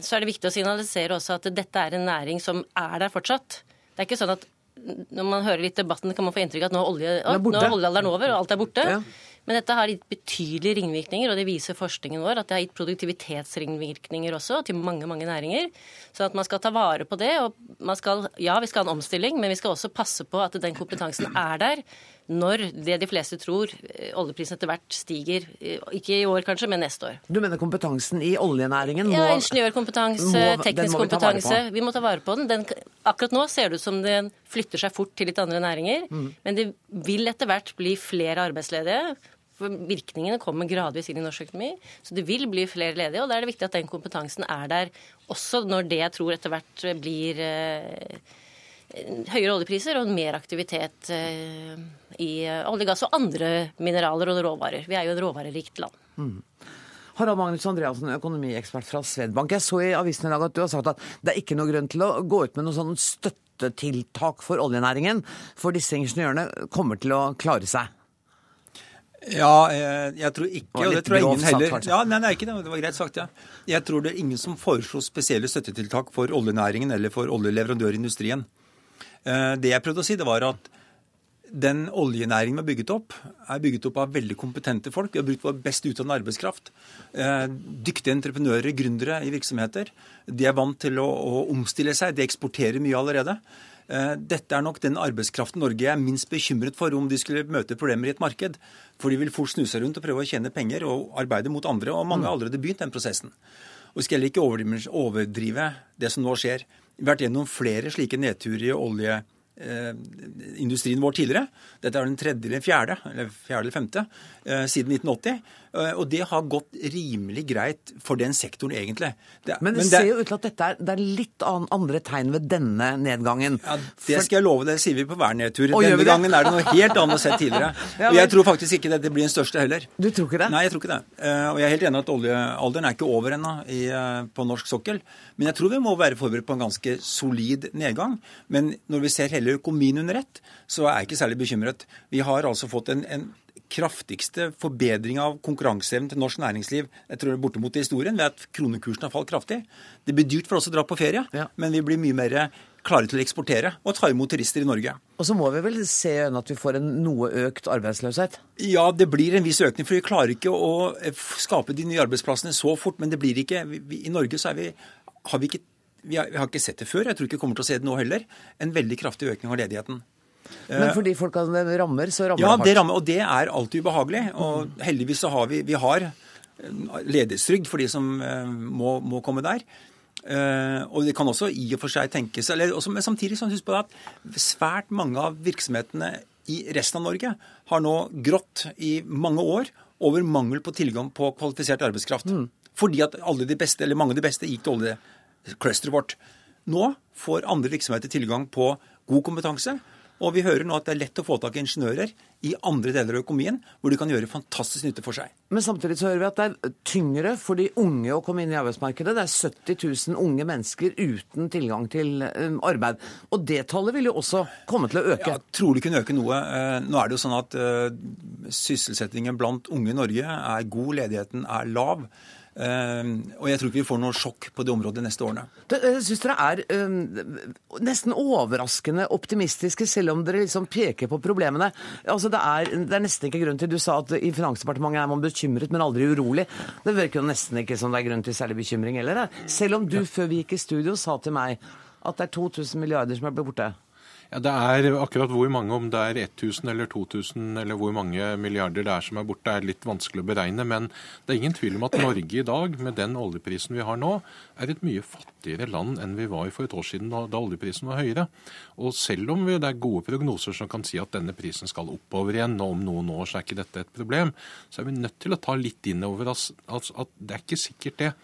så er det viktig å signalisere også at dette er en næring som er der fortsatt. Det er ikke sånn at når man hører litt debatten, kan man få inntrykk av at nå olje, å, nå er oljealderen over og alt er borte. Ja. Men dette har gitt betydelige ringvirkninger, og det viser forskningen vår at det har gitt produktivitetsringvirkninger også til mange mange næringer. Så at man skal ta vare på det. og man skal, Ja, vi skal ha en omstilling, men vi skal også passe på at den kompetansen er der når det de fleste tror, eh, oljeprisen etter hvert stiger. Eh, ikke i år kanskje, men neste år. Du mener kompetansen i oljenæringen må Ja, ingeniørkompetanse, teknisk kompetanse. Vi må ta vare på den. den. Akkurat nå ser det ut som den flytter seg fort til litt andre næringer. Mm. Men det vil etter hvert bli flere arbeidsledige. For virkningene kommer gradvis inn i norsk økonomi. Så det vil bli flere ledige, og da er det viktig at den kompetansen er der også når det jeg tror etter hvert blir eh, høyere oljepriser og mer aktivitet eh, i olje, gass og andre mineraler og råvarer. Vi er jo et råvarerikt land. Mm. Harald Magnus Andreassen, økonomiekspert fra Svedbank. Jeg så i avisen i dag at du har sagt at det er ikke noe grunn til å gå ut med noen sånn støttetiltak for oljenæringen, for disse ingeniørene kommer til å klare seg. Ja, eh, jeg tror ikke, og det tror jeg ingen heller ja, nei, nei, ikke det, det var greit sagt, ja. Jeg tror det er ingen som foreslo spesielle støttetiltak for oljenæringen eller for oljeleverandørindustrien. Eh, det jeg prøvde å si, det var at den oljenæringen vi har bygget opp, er bygget opp av veldig kompetente folk. Vi har brukt vår best utdannede arbeidskraft. Eh, dyktige entreprenører, gründere i virksomheter. De er vant til å, å omstille seg. De eksporterer mye allerede. Eh, dette er nok den arbeidskraften Norge er minst bekymret for om de skulle møte problemer i et marked. For de vil fort snu seg rundt og prøve å tjene penger og arbeide mot andre. Og mange har allerede begynt den prosessen. Og vi skal heller ikke overdrive det som nå skjer. Vært gjennom flere slike nedturer i oljeindustrien vår tidligere. Dette er den tredje eller fjerde, eller fjerde eller femte, eh, siden 1980. Eh, og det har gått rimelig greit for den sektoren, egentlig. Det, men det, men det ser jo ut til at dette er, det er litt andre tegn ved denne nedgangen. Ja, Det skal jeg love, deg, sier vi på hver nedtur. Denne gangen er det noe helt annet å se tidligere. ja, og jeg tror faktisk ikke dette blir den største heller. Du tror ikke det? Nei, jeg tror ikke det. Eh, og jeg er helt enig at oljealderen er ikke over ennå eh, på norsk sokkel. Men jeg tror vi må være forberedt på en ganske solid nedgang. Men når vi ser hele økonomien under ett, så er jeg ikke særlig bekymret. Vi har altså fått en, en kraftigste forbedring av konkurranseevnen til norsk næringsliv jeg tror det er bortimot i historien, ved at kronekursen har falt kraftig. Det blir dyrt for oss å dra på ferie, ja. men vi blir mye mer klare til å eksportere og ta imot turister i Norge. Og så må vi vel se at vi får en noe økt arbeidsløshet? Ja, det blir en viss økning. For vi klarer ikke å skape de nye arbeidsplassene så fort. Men det blir ikke vi, I Norge så vi, har vi ikke vi har, vi har, ikke sett det før, jeg tror ikke vi kommer til å se det nå heller, en veldig kraftig økning av ledigheten. Men fordi folk folka rammer, så rammer ja, det hardt? Ja, det rammer, og det er alltid ubehagelig. Og heldigvis så har vi, vi har ledighetstrygd for de som uh, må, må, komme der. Uh, og det kan også i og for seg tenkes eller også, Men samtidig så husk på at svært mange av virksomhetene i resten av Norge har nå grått i mange år over mangel på tilgang på kvalifisert arbeidskraft. Mm. Fordi at alle de beste, eller mange av de beste gikk til oljeclusteret vårt. Nå får andre virksomheter tilgang på god kompetanse. Og vi hører nå at det er lett å få tak i ingeniører i andre deler av økonomien, hvor de kan gjøre fantastisk nytte for seg. Men samtidig så hører vi at det er tyngre for de unge å komme inn i arbeidsmarkedet. Det er 70 000 unge mennesker uten tilgang til um, arbeid. Og det tallet vil jo også komme til å øke. Ja, trolig kunne øke noe. Eh, nå er det jo sånn at uh, sysselsettingen blant unge i Norge er god, ledigheten er lav. Ehm, og jeg tror ikke vi får noe sjokk på det området de neste årene. Jeg syns dere er um, nesten overraskende optimistiske, selv om dere liksom peker på problemene. Altså det, er, det er nesten ikke grunn til Du sa at i Finansdepartementet er man bekymret, men aldri urolig. Det virker jo nesten ikke som det er grunn til særlig bekymring heller. Selv om du før vi gikk i studio sa til meg at det er 2000 milliarder som er blitt borte. Ja, det er akkurat hvor mange, om det er 1000 eller 2000 eller hvor mange milliarder det er som er borte, er litt vanskelig å beregne. Men det er ingen tvil om at Norge i dag, med den oljeprisen vi har nå, er et mye fattigere land enn vi var for et år siden da, da oljeprisen var høyere. Og selv om vi, det er gode prognoser som kan si at denne prisen skal oppover igjen, og om noen år så er ikke dette et problem, så er vi nødt til å ta litt inn over oss at det er ikke sikkert det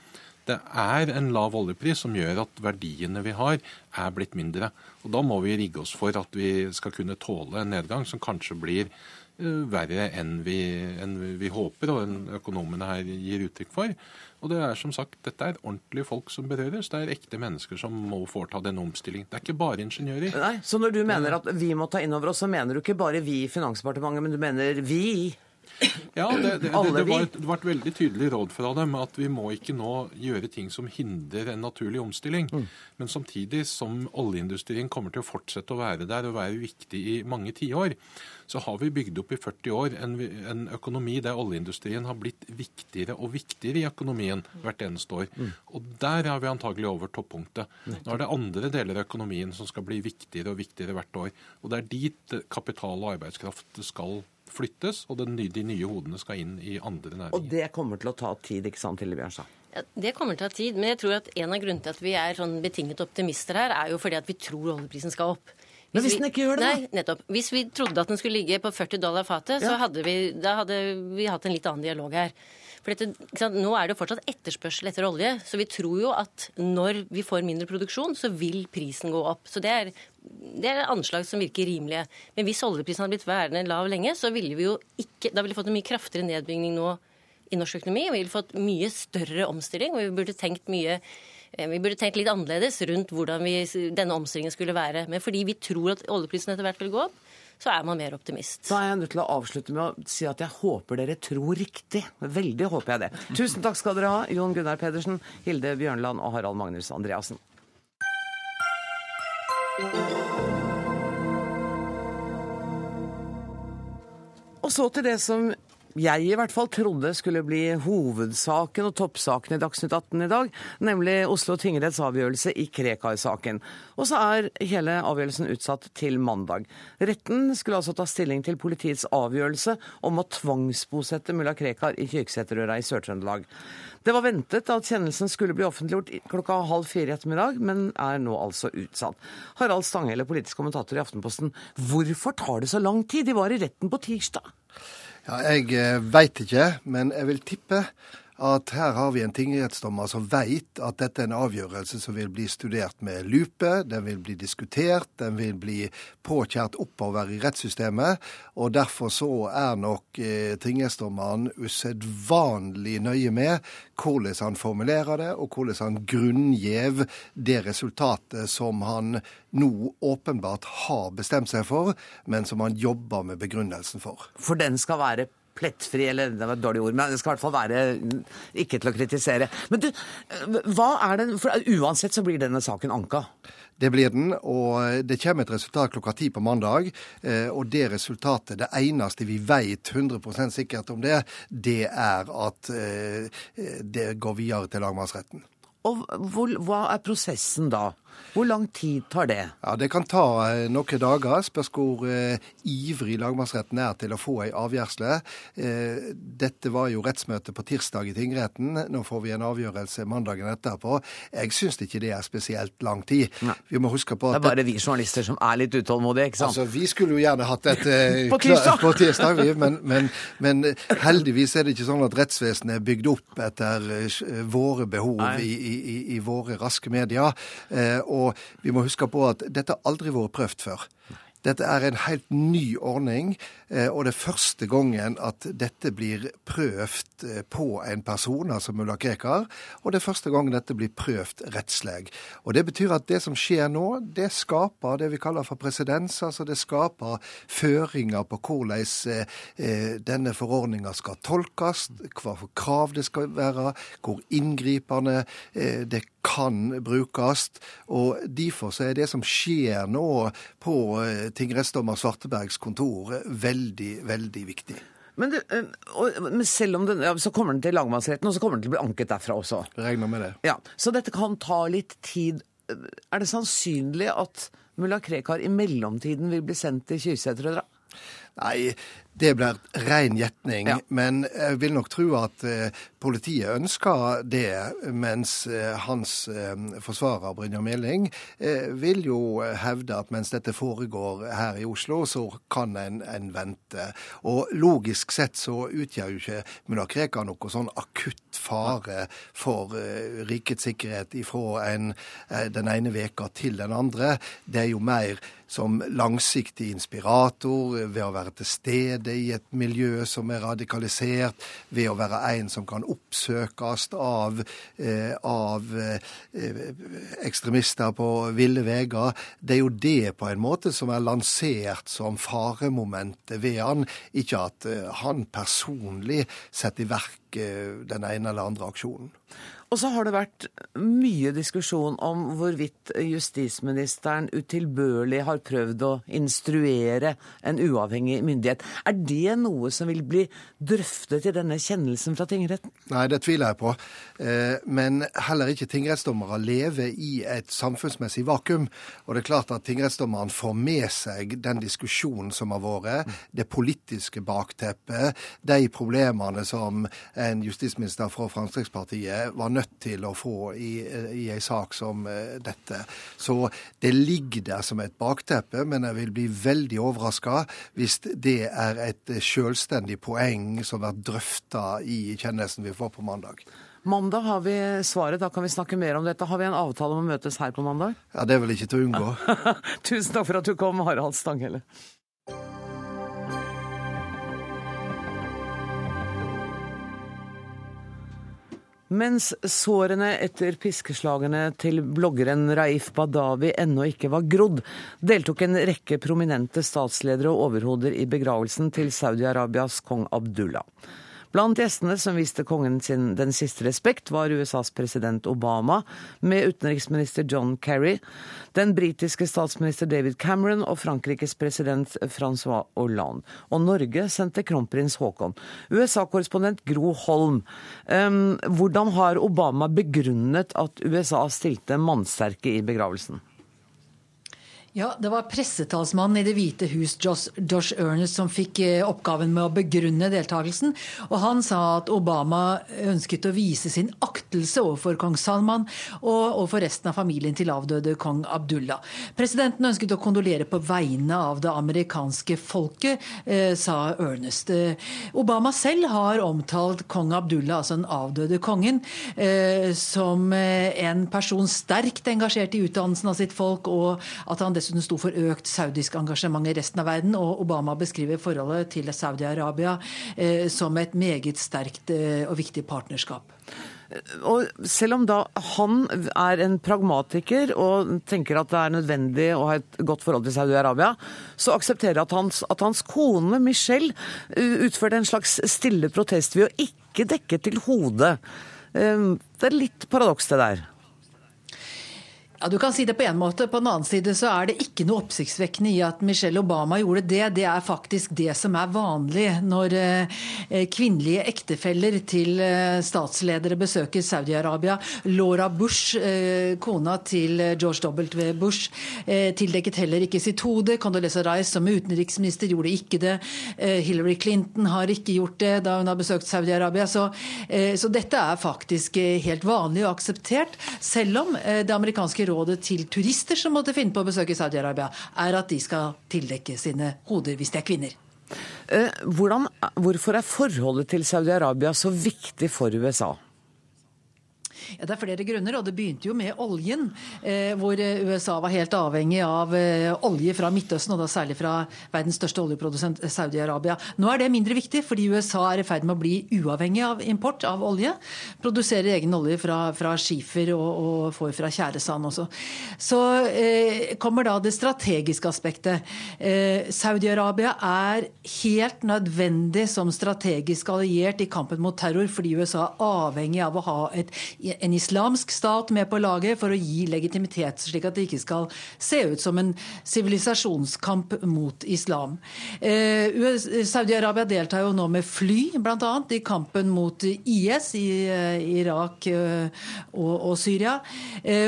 det er en lav oljepris som gjør at verdiene vi har, er blitt mindre. Og Da må vi rigge oss for at vi skal kunne tåle en nedgang som kanskje blir uh, verre enn vi, enn vi, håper, og enn økonomene her gir uttrykk for. Og det er som sagt, Dette er ordentlige folk som berøres. Det er ekte mennesker som må foreta denne omstillingen. Det er ikke bare ingeniører. Nei, Så når du mener at vi må ta inn over oss, så mener du ikke bare vi i Finansdepartementet, men du mener vi ja, det, det, det, var et, det var et veldig tydelig råd fra dem at vi må ikke nå gjøre ting som hindrer en naturlig omstilling. Mm. Men samtidig som oljeindustrien kommer til å fortsette å være der og være viktig i mange tiår, så har vi bygd opp i 40 år en, en, økonomi der oljeindustrien har blitt viktigere og viktigere i økonomien hvert eneste år. Mm. Og der er vi antagelig over toppunktet. Nå er det andre deler av økonomien som skal bli viktigere og viktigere hvert år. Og det er dit kapital og arbeidskraft skal flyttes, og de nye hodene skal inn i andre næringer. Og det kommer til å ta tid, ikke sant, Hille Bjørnstad? Ja, det kommer til å ta tid, men jeg tror at en av grunnene til at vi er sånn betinget optimister her, er jo fordi at vi tror oljeprisen skal opp. Hvis men hvis den ikke gjør det, da? Nei, nettopp. Hvis vi trodde at den skulle ligge på 40 dollar fatet, ja. så hadde vi, da hadde vi hatt en litt annen dialog her. For dette, Nå er det jo fortsatt etterspørsel etter olje, så vi tror jo at når vi får mindre produksjon, så vil prisen gå opp. Så det er, det er anslag som virker rimelige. Men hvis oljeprisen hadde blitt værende lav lenge, så ville vi jo ikke Da ville vi fått en mye kraftigere nedbygging nå i norsk økonomi. Vi ville fått mye større omstilling, og vi burde tenkt mye eh, vi burde tenkt litt annerledes rundt hvordan vi, denne omstillingen skulle være. Men fordi vi tror at oljeprisen etter hvert vil gå opp, så er man mer optimist. Da er jeg nødt til å avslutte med å si at jeg håper dere tror riktig. Veldig håper jeg det. Tusen takk skal dere ha, Jon Gunnar Pedersen, Hilde Bjørnland og Harald Magnus Andreassen. Og så til det som jeg i hvert fall trodde skulle bli hovedsaken og toppsaken i Dagsnytt 18 i dag, nemlig Oslo tingretts avgjørelse i Krekar-saken. Og så er hele avgjørelsen utsatt til mandag. Retten skulle altså ta stilling til politiets avgjørelse om å tvangsbosette mulla Krekar i Kyrksæterøra i Sør-Trøndelag. Det var ventet at kjennelsen skulle bli offentliggjort klokka halv fire i ettermiddag, men er nå altså utsatt. Harald Stanghelle, politisk kommentator i Aftenposten, hvorfor tar det så lang tid? De var i retten på tirsdag. Ja, jeg veit ikke, men jeg vil tippe at her har vi en tingrettsdommer som vet at dette er en avgjørelse som vil bli studert med lupe, den vil bli diskutert, den vil bli påkjært oppover i rettssystemet. Og derfor så er nok eh, tingrettsdommeren usedvanlig nøye med hvordan han formulerer det, og hvordan han grunngjev det resultatet som han nå åpenbart har bestemt seg for, men som han jobber med begrunnelsen for. For den skal være plettfri, eller det var et dårlig ord, men det skal i hvert fall være ikke til å kritisere. Men du, hva er den For uansett så blir denne saken anka? Det blir den, og det kommer et resultat klokka ti på mandag. Eh, og det resultatet, det eneste vi vet 100% sikkert om det, det er at eh, det går videre til lagmannsretten. Og hva er prosessen da? Hvor lang tid tar det? Ja, Det kan ta eh, noen dager. Spørs hvor eh, ivrig lagmannsretten er til å få ei avgjørelse. Eh, dette var jo rettsmøte på tirsdag i tingretten. Nå får vi en avgjørelse mandagen etterpå. Jeg syns ikke det er spesielt lang tid. Nei. Vi må huske på at Det er bare vi journalister som er litt utålmodige, ikke sant? Altså, Vi skulle jo gjerne hatt dette på tirsdag, på tirsdag men, men, men, heldigvis er det ikke sånn at rettsvesenet er bygd opp etter våre behov i, i, i, våre raske medier. og og vi må huske på at dette har aldri vært prøvd før. Dette er en helt ny ordning, eh, og det er første gangen at dette blir prøvd eh, på en person, altså mulla Krekar. Og det er første gangen dette blir prøvd rettslig. Og Det betyr at det som skjer nå, det skaper det vi kaller for presedens. Altså det skaper føringer på hvordan eh, denne forordninga skal tolkes, hva for krav det skal være, hvor inngripende det kan brukes. Og Derfor så er det som skjer nå på eh, tingrettsdommer Svartebergs kontor, veldig, veldig viktig. Men, det, og, men selv om den, ja, så kommer den til lagmannsretten, og så kommer den til å bli anket derfra også? Regner med det. Ja, Så dette kan ta litt tid. Er det sannsynlig at mulla Krekar i mellomtiden vil bli sendt til Kyrksæter og dra? Nei, det blir ren gjetning. Ja. Men jeg vil nok tro at eh, politiet ønsker det, mens eh, hans eh, forsvarer Brynjar Meling vil jo hevde at mens dette foregår her i Oslo, så kan en, en vente. Og logisk sett så utgjør jo ikke mulla Krekar noe sånn akutt fare for rikets sikkerhet ifra en, den ene veka til den andre. Det er jo mer som langsiktig inspirator, ved å være til stede i et miljø som er radikalisert, ved å være en som kan oppsøkes av, eh, av eh, ekstremister på ville veier. Det er jo det på en måte som er lansert som faremomentet ved han, ikke at eh, han personlig setter i verk eh, den ene eller andre aksjonen. Og så har det vært mye diskusjon om hvorvidt justisministeren utilbørlig har prøvd å instruere en uavhengig myndighet. Er det noe som vil bli drøftet i denne kjennelsen fra tingretten? Nei, det tviler jeg på. Eh, men heller ikke tingrettsdommere lever i et samfunnsmessig vakuum. Og det er klart at tingrettsdommeren får med seg den diskusjonen som har vært, det politiske bakteppet, de problemene som en justisminister fra Fremskrittspartiet var nødt nødt til å få i, i ei sak som eh, dette. Så det ligger der som et bakteppe, men jeg vil bli veldig overraska hvis det er et selvstendig poeng som blir drøfta i kjennelsen vi får på mandag. Mandag har vi svaret, da kan vi snakke mer om dette. Har vi en avtale om å møtes her på mandag? Ja, Det er vel ikke til å unngå. Tusen takk for at du kom, Harald Stanghelle. Mens sårene etter piskeslagene til bloggeren Raif Badawi ennå ikke var grodd, deltok en rekke prominente statsledere og overhoder i begravelsen til Saudi-Arabias kong Abdullah. Blant gjestene som viste kongen sin den siste respekt, var USAs president Obama, med utenriksminister John Kerry, den britiske statsminister David Cameron og Frankrikes president Francois Hollande. Og Norge sendte kronprins Haakon. USA-korrespondent Gro Holm, hvordan har Obama begrunnet at USA stilte mannsterke i begravelsen? Ja, Det var pressetalsmannen i Det hvite hus, Josh, Ernest, som fikk eh, oppgaven med å begrunne deltakelsen. Og Han sa at Obama ønsket å vise sin aktelse overfor kong Salman og overfor resten av familien til avdøde kong Abdullah. Presidenten ønsket å kondolere på vegne av det amerikanske folket, eh, sa Ernest. Eh, Obama selv har omtalt kong Abdullah, altså den avdøde kongen, som en person sterkt engasjert i utdannelsen av sitt folk, og at han dessuten sto for økt saudisk engasjement i resten av verden. Og Obama beskriver forholdet til Saudi-Arabia eh, som et meget sterkt eh, og viktig partnerskap. Og selv om da han er en pragmatiker og tenker at det er nødvendig å ha et godt forhold til Saudi-Arabia, så aksepterer at hans, at hans kone Michelle utførte en slags stille protest ved å ikke dekke til hodet. Eh, det er litt paradoks det der. Ja, Du kan si det på en måte. På den annen side så er det ikke noe oppsiktsvekkende i at Michelle Obama gjorde det. Det er faktisk det som er vanlig når eh, kvinnelige ektefeller til eh, statsledere besøker Saudi-Arabia. Laura Bush, eh, kona til George W. Bush, tildekket heller ikke sitt hode. Condoleezza Rice som utenriksminister gjorde ikke det. Hillary Clinton har ikke gjort det da hun har besøkt Saudi-Arabia. Så, så dette er faktisk helt vanlig og akseptert, selv om det amerikanske rådet til turister som måtte finne på å besøke Saudi-Arabia, er at de skal tildekke sine hoder hvis de er kvinner. Eh, hvordan, hvorfor er forholdet til Saudi-Arabia så viktig for USA? Ja, Det er flere grunner, og det begynte jo med oljen. Eh, hvor eh, USA var helt avhengig av eh, olje fra Midtøsten, og da særlig fra verdens største oljeprodusent eh, Saudi-Arabia. Nå er det mindre viktig, fordi USA er i ferd med å bli uavhengig av import av olje. Produserer egen olje fra, fra skifer og, og, får fra tjæresand også. Så eh, kommer da det strategiske aspektet. Eh, Saudi-Arabia er helt nødvendig som strategisk alliert i kampen mot terror, fordi USA er avhengig av å ha et en islamsk stat med på laget for å gi legitimitet, slik at det ikke skal se ut som en sivilisasjonskamp mot islam. Eh, Saudi-Arabia deltar jo nå med fly, bl.a. i kampen mot IS i eh, Irak eh, og, og Syria.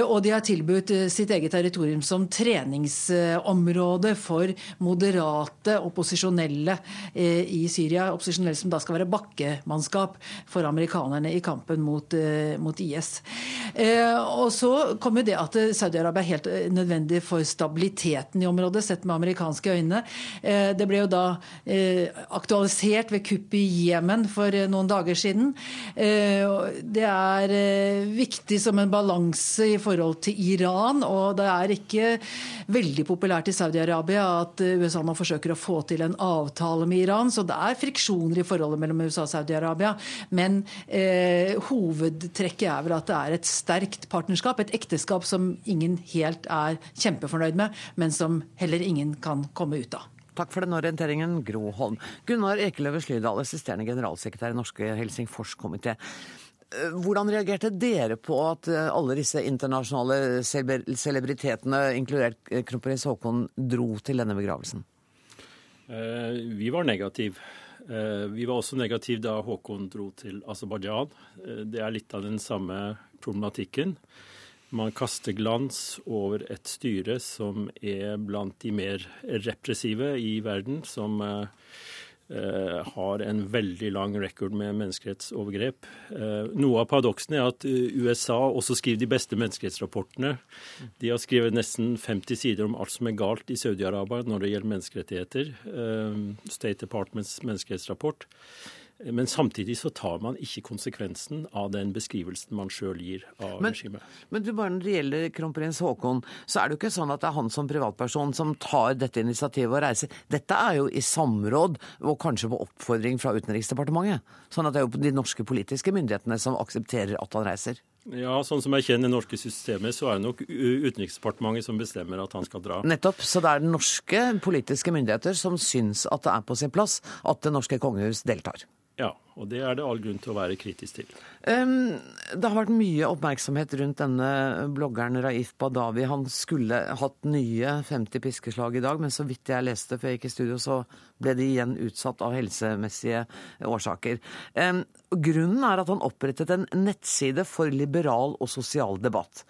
Og de har tilbudt sitt eget territorium som treningsområde for moderate opposisjonelle i Syria. Opposisjonelle som da skal være bakkemannskap for amerikanerne i kampen mot, mot IS. IS. Eh, og så kommer det at Saudi-Arabia er helt eh, nødvendig for stabiliteten i området, sett med amerikanske øyne. Eh, det ble jo da aktualisert ved kuppet i Jemen for noen dager siden. Det er viktig som en balanse i forhold til Iran, og det er ikke veldig populært i Saudi-Arabia at USA nå forsøker å få til en avtale med Iran, så det er friksjoner i forholdet mellom USA og Saudi-Arabia. Men eh, hovedtrekket er vel at det er et sterkt partnerskap, et ekteskap som ingen helt er kjempefornøyd med, men som heller ingen kan komme ut av. Takk for den orienteringen, Gro Holm. Gunnar Ekeløve Slydal, assisterende generalsekretær i Norske Helsingforskomité. Eh, hvordan reagerte dere på at eh, alle disse internasjonale celebritetene, inkludert eh, kronprins Haakon, dro til denne begravelsen? Vi var negative. Eh, vi var også negative da Håkon dro til Aserbajdsjan. Eh, det er litt av den samme problematikken. Man kaster glans over et styre som er blant de mer repressive i verden, som eh, har en veldig lang record med menneskerettsovergrep. Eh, noe av paradoksene er at eh, USA også skriver de beste menneskerettsrapportene. De har skrevet nesten 50 sider om alt som er galt i Saudi-Arabia når det gjelder menneskerettigheter. State Departments menneskerettsrapport. Men samtidig så tar man ikke konsekvensen av den beskrivelsen man sjøl gir av men, regimet. Men du, bare når det gjelder kronprins Haakon, så er det jo ikke sånn at det er han som privatperson som tar dette initiativet og reiser. Dette er jo i samråd, og kanskje på oppfordring fra Utenriksdepartementet. Sånn at det er jo de norske politiske myndighetene som aksepterer at han reiser. Ja, sånn som jeg kjenner det norske systemet, så er det nok Utenriksdepartementet som bestemmer at han skal dra. Nettopp. Så det er norske politiske myndigheter som syns at det er på sin plass at det norske kongehus deltar. Ja, og det er det all grunn til å være kritisk til. Um, det har vært mye oppmerksomhet rundt denne bloggeren Raif Badawi. Han skulle hatt nye 50 piskeslag i dag, men så vidt jeg leste før jeg gikk i studio, så ble de igjen utsatt av helsemessige årsaker. Um, grunnen er at han opprettet en nettside for liberal og sosial debatt.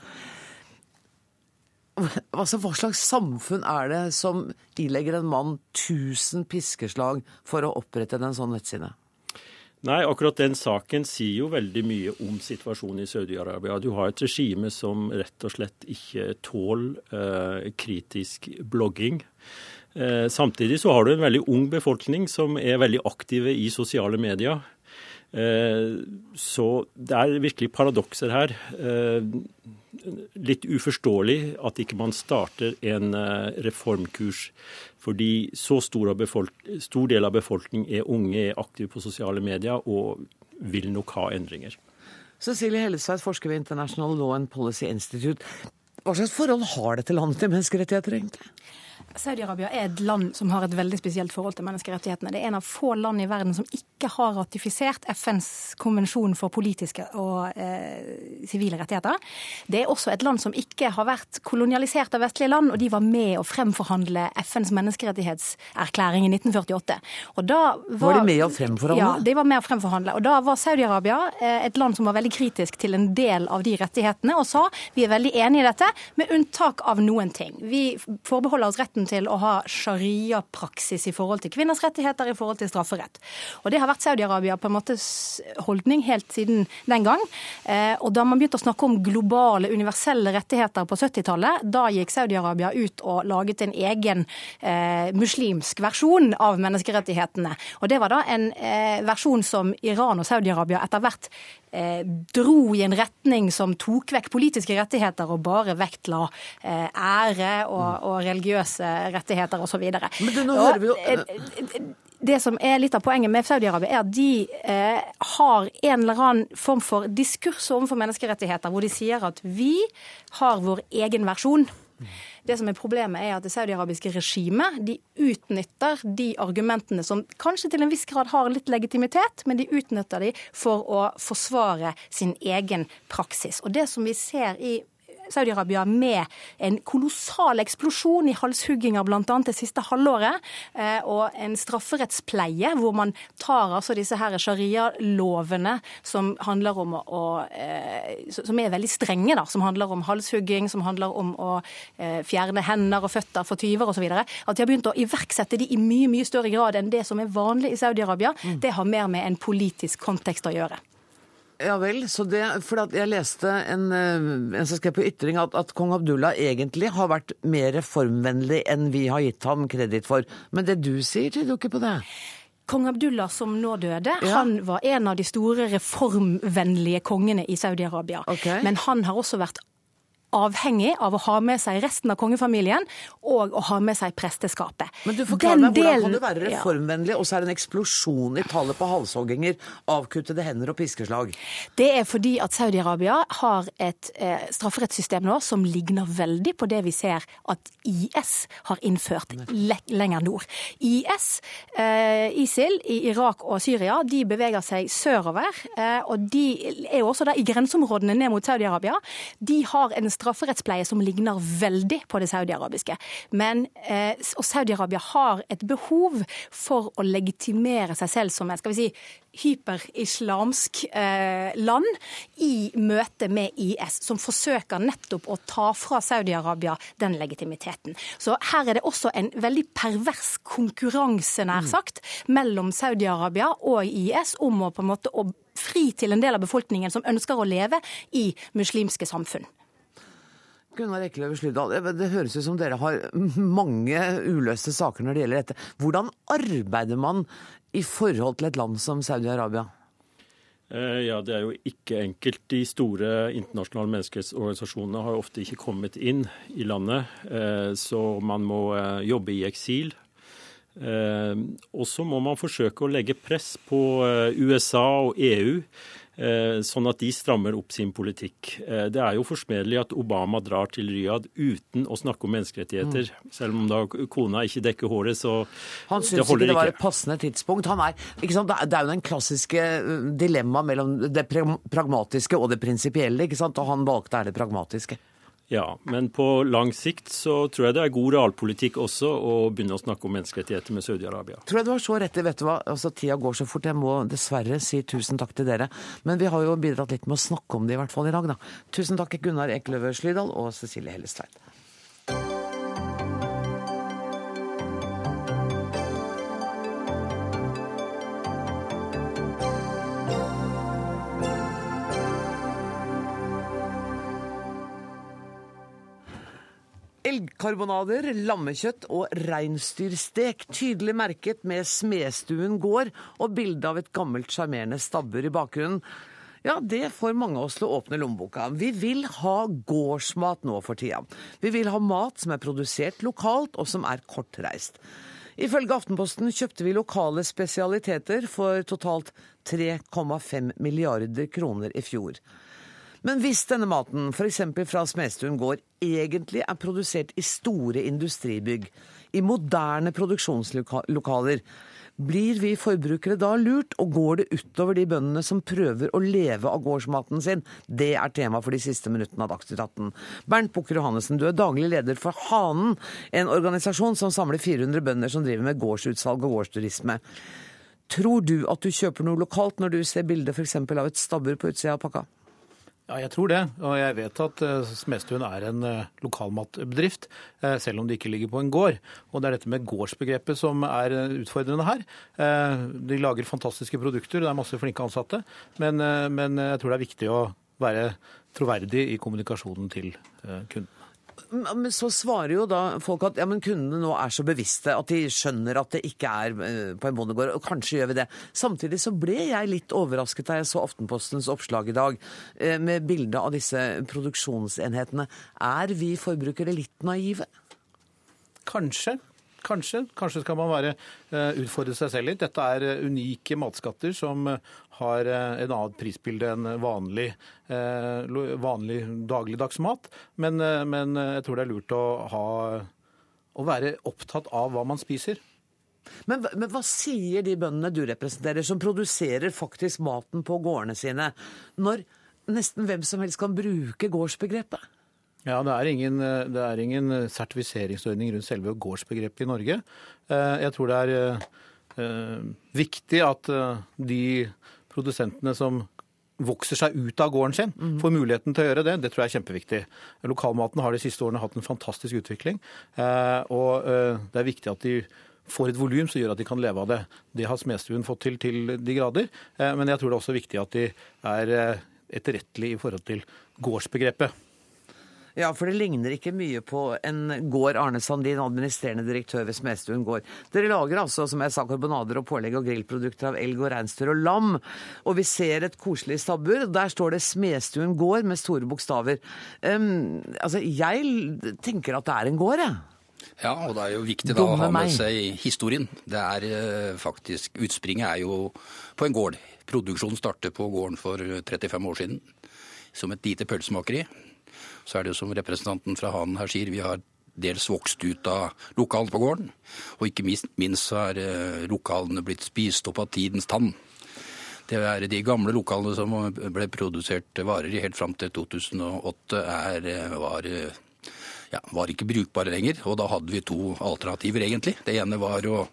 Altså, Hva slags samfunn er det som ilegger en mann 1000 piskeslag for å opprette en sånn nettside? Nei, akkurat den saken sier jo veldig mye om situasjonen i Saudi-Arabia. Du har et regime som rett og slett ikke tåler eh, kritisk blogging. Eh, samtidig så har du en veldig ung befolkning som er veldig aktive i sosiale medier. Eh, så det er virkelig paradokser her. Eh, litt uforståelig at ikke man starter en eh, reformkurs. Fordi så stor, stor del av befolkningen er unge, er aktive på sosiale medier og vil nok ha endringer. Cecilie Hellesveit, forsker ved International Law and Policy Institute. Hva slags forhold har dette landet til menneskerettigheter, egentlig? Saudi-Arabia er et land som har et veldig spesielt forhold til menneskerettighetene. Det er en av få land i verden som ikke har ratifisert FNs konvensjon for politiske og eh, sivile eh, rettigheter. Det er også et land som ikke har vært kolonialisert av vestlige land, og de var med å fremforhandle FNs menneskerettighetserklæring i 1948. Og da var, var de med å fremforhandle? Ja, de var med å fremforhandle. Og da var Saudi-Arabia eh, et land som var veldig kritisk til en del av de rettighetene, og sa vi er veldig enig i dette, med unntak av noen ting. Vi forbeholder oss retten retten til å ha sharia-praksis i forhold til kvinners rettigheter, i forhold til strafferett. Og Det har vært Saudi-Arabia på en måte holdning helt siden den gang. Eh, og Da man begynte å snakke om globale, universelle rettigheter på 70-tallet, da gikk Saudi-Arabia ut og laget en egen eh, muslimsk versjon av menneskerettighetene. Og Det var da en eh, versjon som Iran og Saudi-Arabia etter hvert dro i en retning som tok vekk politiske rettigheter og bare vektla eh, ære og, og religiøse rettigheter osv. Men nå hører vi jo... Eh, det som er litt av poenget med Saudi-Arabia, er at de eh, har en eller annen form for diskurs overfor menneskerettigheter, hvor de sier at vi har vår egen versjon. Det som er Problemet er at det saudiarabiske regimet de utnytter de argumentene som kanskje til en viss grad har litt legitimitet, men de utnytter de for å forsvare sin egen praksis. Og Det som vi ser i Saudi-Arabia med en kolossal eksplosjon i halshugginger bl.a. det siste halvåret, eh, og en strafferettspleie hvor man tar altså disse her sharia-lovene som handler om å eh, som er veldig strenge, da, som handler om halshugging, som handler om å eh, fjerne hender og føtter for tyver osv. At de har begynt å iverksette de i mye mye større grad enn det som er vanlig i Saudi-Arabia, mm. det har mer med en politisk kontekst å gjøre. Ja vel. så det, for Jeg leste en, eh, en som skrev på Ytring at, at, kong Abdullah egentlig har vært mer reformvennlig enn vi har gitt ham kreditt for. Men det du sier, tyder jo ikke på det. Kong Abdullah som nå døde, ja. han var en av de store reformvennlige kongene i Saudi-Arabia. Okay. Men han har også vært avhengig av å ha med seg resten av kongefamilien og å ha med seg presteskapet. Men du forklarer meg, Hvordan kan du være reformvennlig, og så er det en eksplosjon i tallet på halshogginger, avkuttede hender og piskeslag? Det er fordi at Saudi-Arabia har et eh, strafferettssystem nå som ligner veldig på det vi ser at IS har innført le lenger nord. IS, eh, ISIL i Irak og Syria, de beveger seg sørover. Eh, og de er jo også der i grenseområdene ned mot Saudi-Arabia. De har en strafferettspleie som ligner veldig på det saudiarabiske. Men eh, og Saudi-Arabia har et behov for å legitimere seg selv som en skal vi si, hyperislamsk eh, land i møte med IS, som forsøker nettopp å ta fra Saudi-Arabia den legitimiteten. Så her er det også en veldig pervers konkurranse, nær sagt, mm. mellom Saudi-Arabia og IS om å på en måte fri til en del av befolkningen som ønsker å leve i muslimske samfunn. Gunnar Ekeløve Slydal, det høres ut som dere har mange uløste saker når det gjelder dette. Hvordan arbeider man i forhold til et land som Saudi-Arabia? Eh, ja, Det er jo ikke enkelt. De store internasjonale menneskerettsorganisasjonene har ofte ikke kommet inn i landet, eh, så man må eh, jobbe i eksil. Og så må man forsøke å legge press på USA og EU sånn at de strammer opp sin politikk. Eh, det er jo forsmedelig at Obama drar til Riyadh uten å snakke om menneskerettigheter. Mm. Selv om da kona ikke dekker håret, så Han syns ikke det var et passende tidspunkt. Er, sant, det er jo den klassiske eh, dilemmaet mellom det pragmatiske og det prinsipielle, og han valgte er det pragmatiske. Ja, men på lang sikt så tror jeg det er god realpolitikk også å begynne å snakke om menneskerettigheter med Saudi-Arabia. Tror jeg du har så rett i, vet du hva. Altså, Tida går så fort. Jeg må dessverre si tusen takk til dere. Men vi har jo bidratt litt med å snakke om det i hvert fall i dag, da. Tusen takk Gunnar Ekeløve Slydal og Cecilie Hellestveit. Eggkarbonader, lammekjøtt og reinsdyrstek, tydelig merket med Smedstuen gård og bilde av et gammelt sjarmerende stabbur i bakgrunnen. Ja, det får mange av oss til å åpne lommeboka. Vi vil ha gårdsmat nå for tida. Vi vil ha mat som er produsert lokalt, og som er kortreist. Ifølge Aftenposten kjøpte vi lokale spesialiteter for totalt 3,5 milliarder kroner i fjor. Men hvis denne maten, f.eks. fra Smedstuen gård, egentlig er produsert i store industribygg, i moderne produksjonslokaler, blir vi forbrukere da lurt, og går det utover de bøndene som prøver å leve av gårdsmaten sin? Det er tema for de siste minuttene av Dagsnytt 18. Bernt Bukker Johannessen, du er daglig leder for Hanen, en organisasjon som samler 400 bønder som driver med gårdsutsalg og gårdsturisme. Tror du at du kjøper noe lokalt når du ser bilde f.eks. av et stabbur på utsida av pakka? Ja, jeg tror det. Og jeg vet at Smestuen Smedstuen er en uh, lokalmatbedrift, uh, selv om det ikke ligger på en gård. Og det er dette med gårdsbegrepet som er utfordrende her. De lager fantastiske produkter, det er masse flinke ansatte. Men, men jeg tror det er viktig å være troverdig i kommunikasjonen til kunden. Men så svarer jo da folk at ja, men kundene nå er så bevisste at de skjønner at det ikke er eh, på en bondegård. Og kanskje gjør vi det. Samtidig så ble jeg litt overrasket da jeg så Aftenpostens oppslag i dag eh, med bilde av disse produksjonsenhetene. Er vi forbrukere litt naive? Kanskje. Kanskje. Kanskje skal man være, eh, utfordre seg selv litt. Dette er unike matskatter som har en annet prisbilde enn vanlig, vanlig dagligdags mat. Men, men, jeg tror det er lurt å, ha, å være opptatt av hva man spiser. Men, men, hva sier de bøndene du representerer, som produserer faktisk maten på gårdene sine, når nesten hvem som helst kan bruke gårdsbegrepet? Ja, det er, ingen, det er ingen sertifiseringsordning rundt selve gårdsbegrepet i Norge. Eh, jeg tror det er eh, viktig at eh, de produsentene som vokser seg ut av gården sin, mm. får muligheten til å gjøre det. Det tror jeg er kjempeviktig. Lokalmaten har de siste årene hatt en fantastisk utvikling. Og det er viktig at de får et volum som gjør at de kan leve av det. Det har Smestuen fått til til de grader. Men jeg tror det er også viktig at de er etterrettelige i forhold til gårdsbegrepet. Ja, for det ligner ikke mye på en gård Arne Sandin, administrerende direktør ved Smedstuen gård. Dere lager altså, som jeg sa, karbonader og pålegg og grillprodukter av elg og reinsdyr og lam. Og vi ser et koselig stabbur. Der står det Smedstuen gård med store bokstaver. Um, altså, jeg tenker at det er en gård, jeg. Ja, og det er jo viktig da å ha med seg historien. Det er eh, faktisk Utspringet er jo på en gård. Produksjonen startet på gården for 35 år siden som et lite pølsemakeri så er det jo som representanten fra Hanen her sier, vi har dels vokst ut av lokalene på gården. Og ikke minst så er eh, lokalene blitt spist opp av tidens tann. Det er De gamle lokalene som ble produsert varer i helt fram til 2008, er, eh, var, ja, var ikke brukbare lenger. Og da hadde vi to alternativer, egentlig. Det ene var å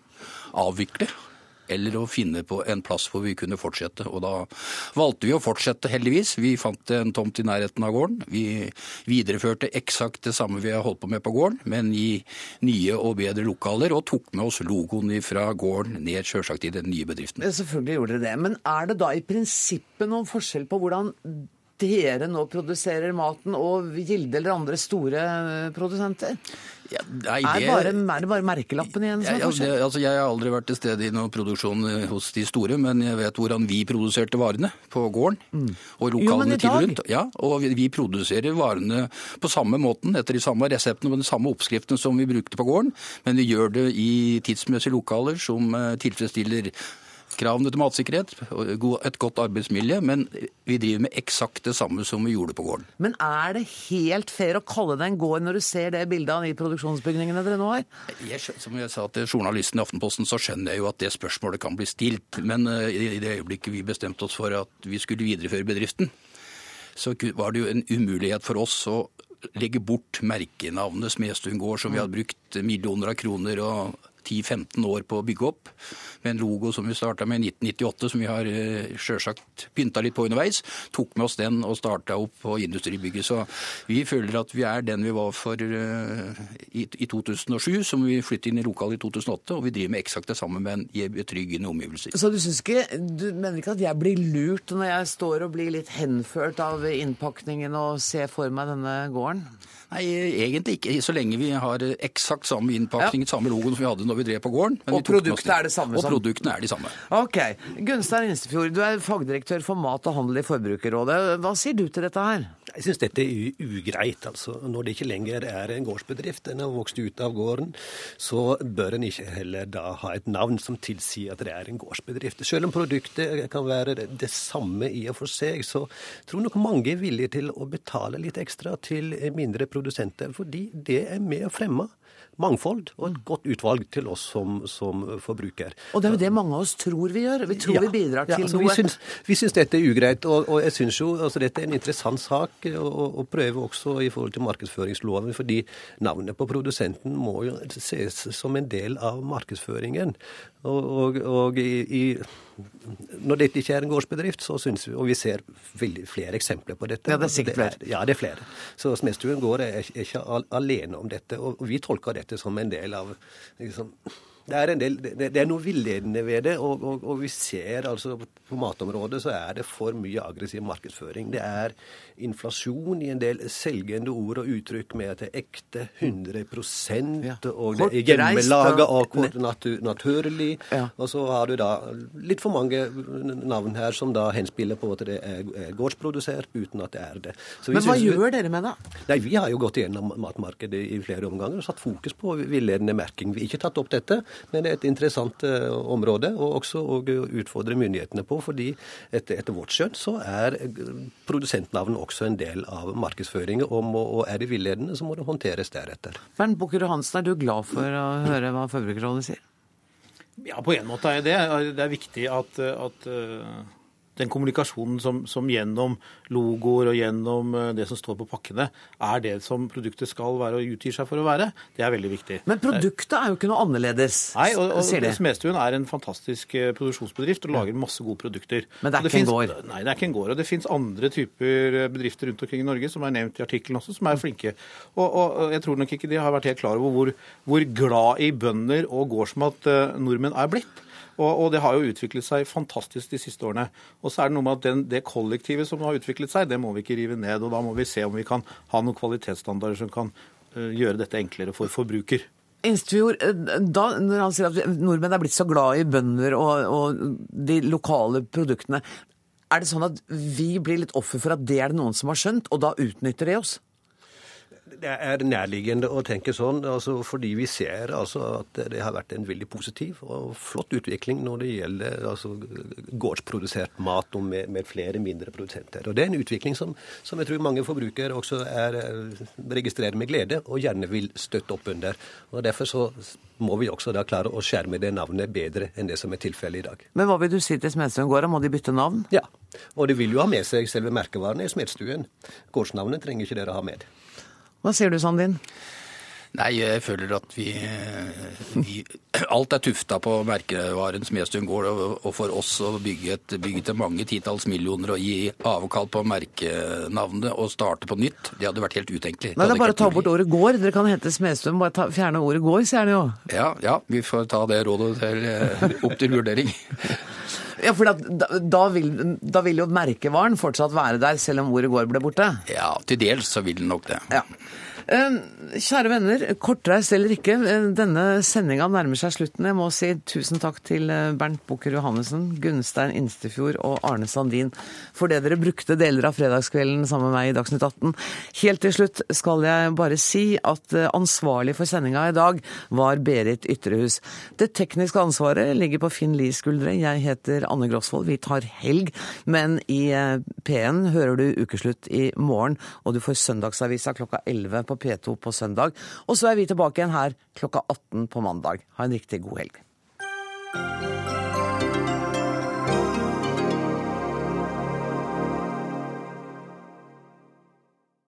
avvikle eller å finne på en plass hvor vi kunne fortsette. Og da valgte vi å fortsette, heldigvis. Vi fant en tomt i nærheten av gården. Vi videreførte eksakt det samme vi har holdt på med på gården, men i nye og bedre lokaler, og tok med oss logoen fra gården ned sjølsagt i den nye bedriften. Selvfølgelig gjorde dere det. Men er det da i prinsippet noen forskjell på hvordan dere nå produserer maten, og Gilde eller andre store produsenter? Ja, nei, det... er, bare, er, det bare merkelappen igjen som forskjell? Ja, altså, jeg har aldri vært til stede i noen produksjon eh, hos de store, men jeg vet hvordan vi produserte varene på gården. Mm. Og lokalene til rundt. Ja, og vi, vi, produserer varene på samme måten, etter de samme reseptene og den samme oppskriften som vi brukte på gården, men vi gjør det i tidsmessige lokaler som eh, tilfredsstiller kravene til matsikkerhet, et godt arbeidsmiljø, men vi driver med eksakt det samme som vi gjorde på gården. Men er det helt fair å kalle det en gård når du ser det bildet av de produksjonsbygningene dere nå har? Jeg, som jeg sa til journalisten i Aftenposten, så skjønner jeg jo at det spørsmålet kan bli stilt. Men eh, i det øyeblikket vi bestemte oss for at vi skulle videreføre bedriften, så var det jo en umulighet for oss å legge bort merkenavnet Smestuen gård, som vi hadde brukt millioner av kroner og 10-15 år på å bygge opp. Med en logo som vi starta med i 1998, som vi har eh, sjølsagt pynta litt på underveis. Tok med oss den og starta opp på industribygget. Så vi føler at vi er den vi var for uh, i, i, 2007, som vi flyttet inn i lokalet i 2008. Og vi driver med eksakt det samme, men i betryggende omgivelser. Så du ikke, du mener ikke at jeg blir lurt når jeg står og blir litt henført av innpakningen og ser for meg denne gården? Nei, egentlig ikke. Så lenge vi har eksakt samme innpakning, ja. samme logoen som vi hadde når vi drev på gården. og produktene er det samme? Og produktene er de samme. Ok. Gunstein Instefjord, du er fagdirektør for mat og handel i Forbrukerrådet. Hva sier du til dette her? Jeg syns dette er ugreit. altså. Når det ikke lenger er en gårdsbedrift, den har vokst ut av gården, så bør en ikke heller da ha et navn som tilsier at det er en gårdsbedrift. Selv om produktet kan være det samme i og for seg, så tror nok mange er villige til å betale litt ekstra til mindre produsenter, fordi det er med å fremme mangfold og et godt utvalg til oss som, som forbruker. Og det er jo det mange av oss tror vi gjør. Vi tror ja, vi bidrar til ja, altså, noe. Vi syns, vi syns, dette er ugreit, og, og jeg syns jo altså, dette er en interessant sak å, prøve også i forhold til markedsføringsloven, fordi navnet på produsenten må jo ses som en del av markedsføringen. Og, og, og i, i, når dette ikke er en gårdsbedrift, så syns vi, og vi ser veldig flere eksempler på dette. Ja, det er sikkert flere. Ja, det er flere. Så Smestuen gård er ikke alene om dette. Og vi tolker dette som en del av liksom, det er, del, det, det er, noe villedende ved det, og, og, og, vi ser altså på matområdet så er det for mye aggressiv markedsføring. Det er inflasjon i en del selgende ord og uttrykk med at det er ekte 100 ja. og det er hjemmelaga og natur, naturlig. Ja. Og så har du da litt for mange navn her som da henspiller på at det er gårdsprodusert uten at det er det. Men hva gjør dere med det? Nei, Vi har jo gått gjennom matmarkedet i flere omganger og satt fokus på villedende merking. Vi har ikke tatt opp dette. Men det er et interessant uh, område og også å utfordre myndighetene på. fordi etter, etter vårt skjønn så er produsentnavn også en del av markedsføringen. Og, og er det villedende, så må det håndteres deretter. Bernt Bukkerud Hansen, er du glad for å høre hva Forbrukerrådet sier? Ja, på en måte er det det. Det er viktig at, at uh den kommunikasjonen som, som, gjennom logoer og gjennom eh, det som står på pakkene, er det som produktet skal være og utgir seg for å være. Det er veldig viktig. Men produktet er jo ikke noe annerledes, Nei, og, og Smedstuen er en fantastisk eh, produksjonsbedrift og lager masse gode produkter. Men det er ikke en gård? Nei, det er ikke en gård. Og det fins andre typer eh, bedrifter rundt omkring i Norge som er nevnt i artikkelen også, som er flinke. Og, og, jeg tror nok ikke de har vært helt klar over hvor, hvor glad i bønder og gårdsmat nordmenn er blitt. Og, og, det har jo utviklet seg fantastisk de siste årene. Og så er det noe med at den, det kollektivet som har utviklet seg, det må vi ikke rive ned. Og da må vi se om vi kan ha noen kvalitetsstandarder som kan uh, gjøre dette enklere for forbruker. Instefjord, eh, da, når han sier at nordmenn er blitt så glad i bønder og, og de lokale produktene, er det sånn at vi blir litt offer for at det er det noen som har skjønt, og da utnytter de oss? Det er nærliggende å tenke sånn, altså fordi vi ser altså at det har vært en veldig positiv og flott utvikling når det gjelder altså, gårdsprodusert mat med, med, flere mindre produsenter. Og Det er en utvikling som, som jeg tror mange forbrukere også er, eh, registrerer med glede og gjerne vil støtte opp under. Og Derfor så må vi også da klare å skjerme det navnet bedre enn det som er tilfellet i dag. Men hva vil du si til Smedstuen? Må de bytte navn? Ja, og de vil jo ha med seg selve merkevarene i Smedstuen. Gårdsnavnet trenger ikke dere ha med. Hva sier du, Sandin? Nei, jeg føler at vi, vi Alt er tufta på merkevaren Smedstuen går. og for oss å bygge, et, bygge til mange titalls millioner og gi avkall på merkenavnet og starte på nytt, det hadde vært helt utenkelig. Nei, det er bare å ta bort ordet gård. Dere kan hete Smedstuen, bare ta, fjerne ordet gård, sier han jo. Ja, ja, vi får ta det rådet til, eh, opp til vurdering. Ja, for da, da, vil, da, vil, jo merkevaren fortsatt være der, selv om ordet gård ble borte? Ja, til dels så vil den nok det. Ja. Ehm, kjære venner, kortreist eller ikke, eh, denne sendinga nærmer seg slutten. Jeg må si tusen takk til eh, Bernt Bukker Johannessen, Gunstein Instefjord og Arne Sandin for det dere brukte deler av fredagskvelden sammen med meg i Dagsnytt 18. Helt til slutt skal jeg bare si at eh, ansvarlig for sendinga i dag var Berit Ytrehus. Det tekniske ansvaret ligger på Finn Lies skuldre. Jeg heter Anne Grosvold. Vi tar helg, men i P1 hører du Ukeslutt i morgen, og du får Søndagsavisa klokka 11 på P2 på søndag. Og så er vi tilbake igjen her klokka 18 på mandag. Ha en riktig god helg.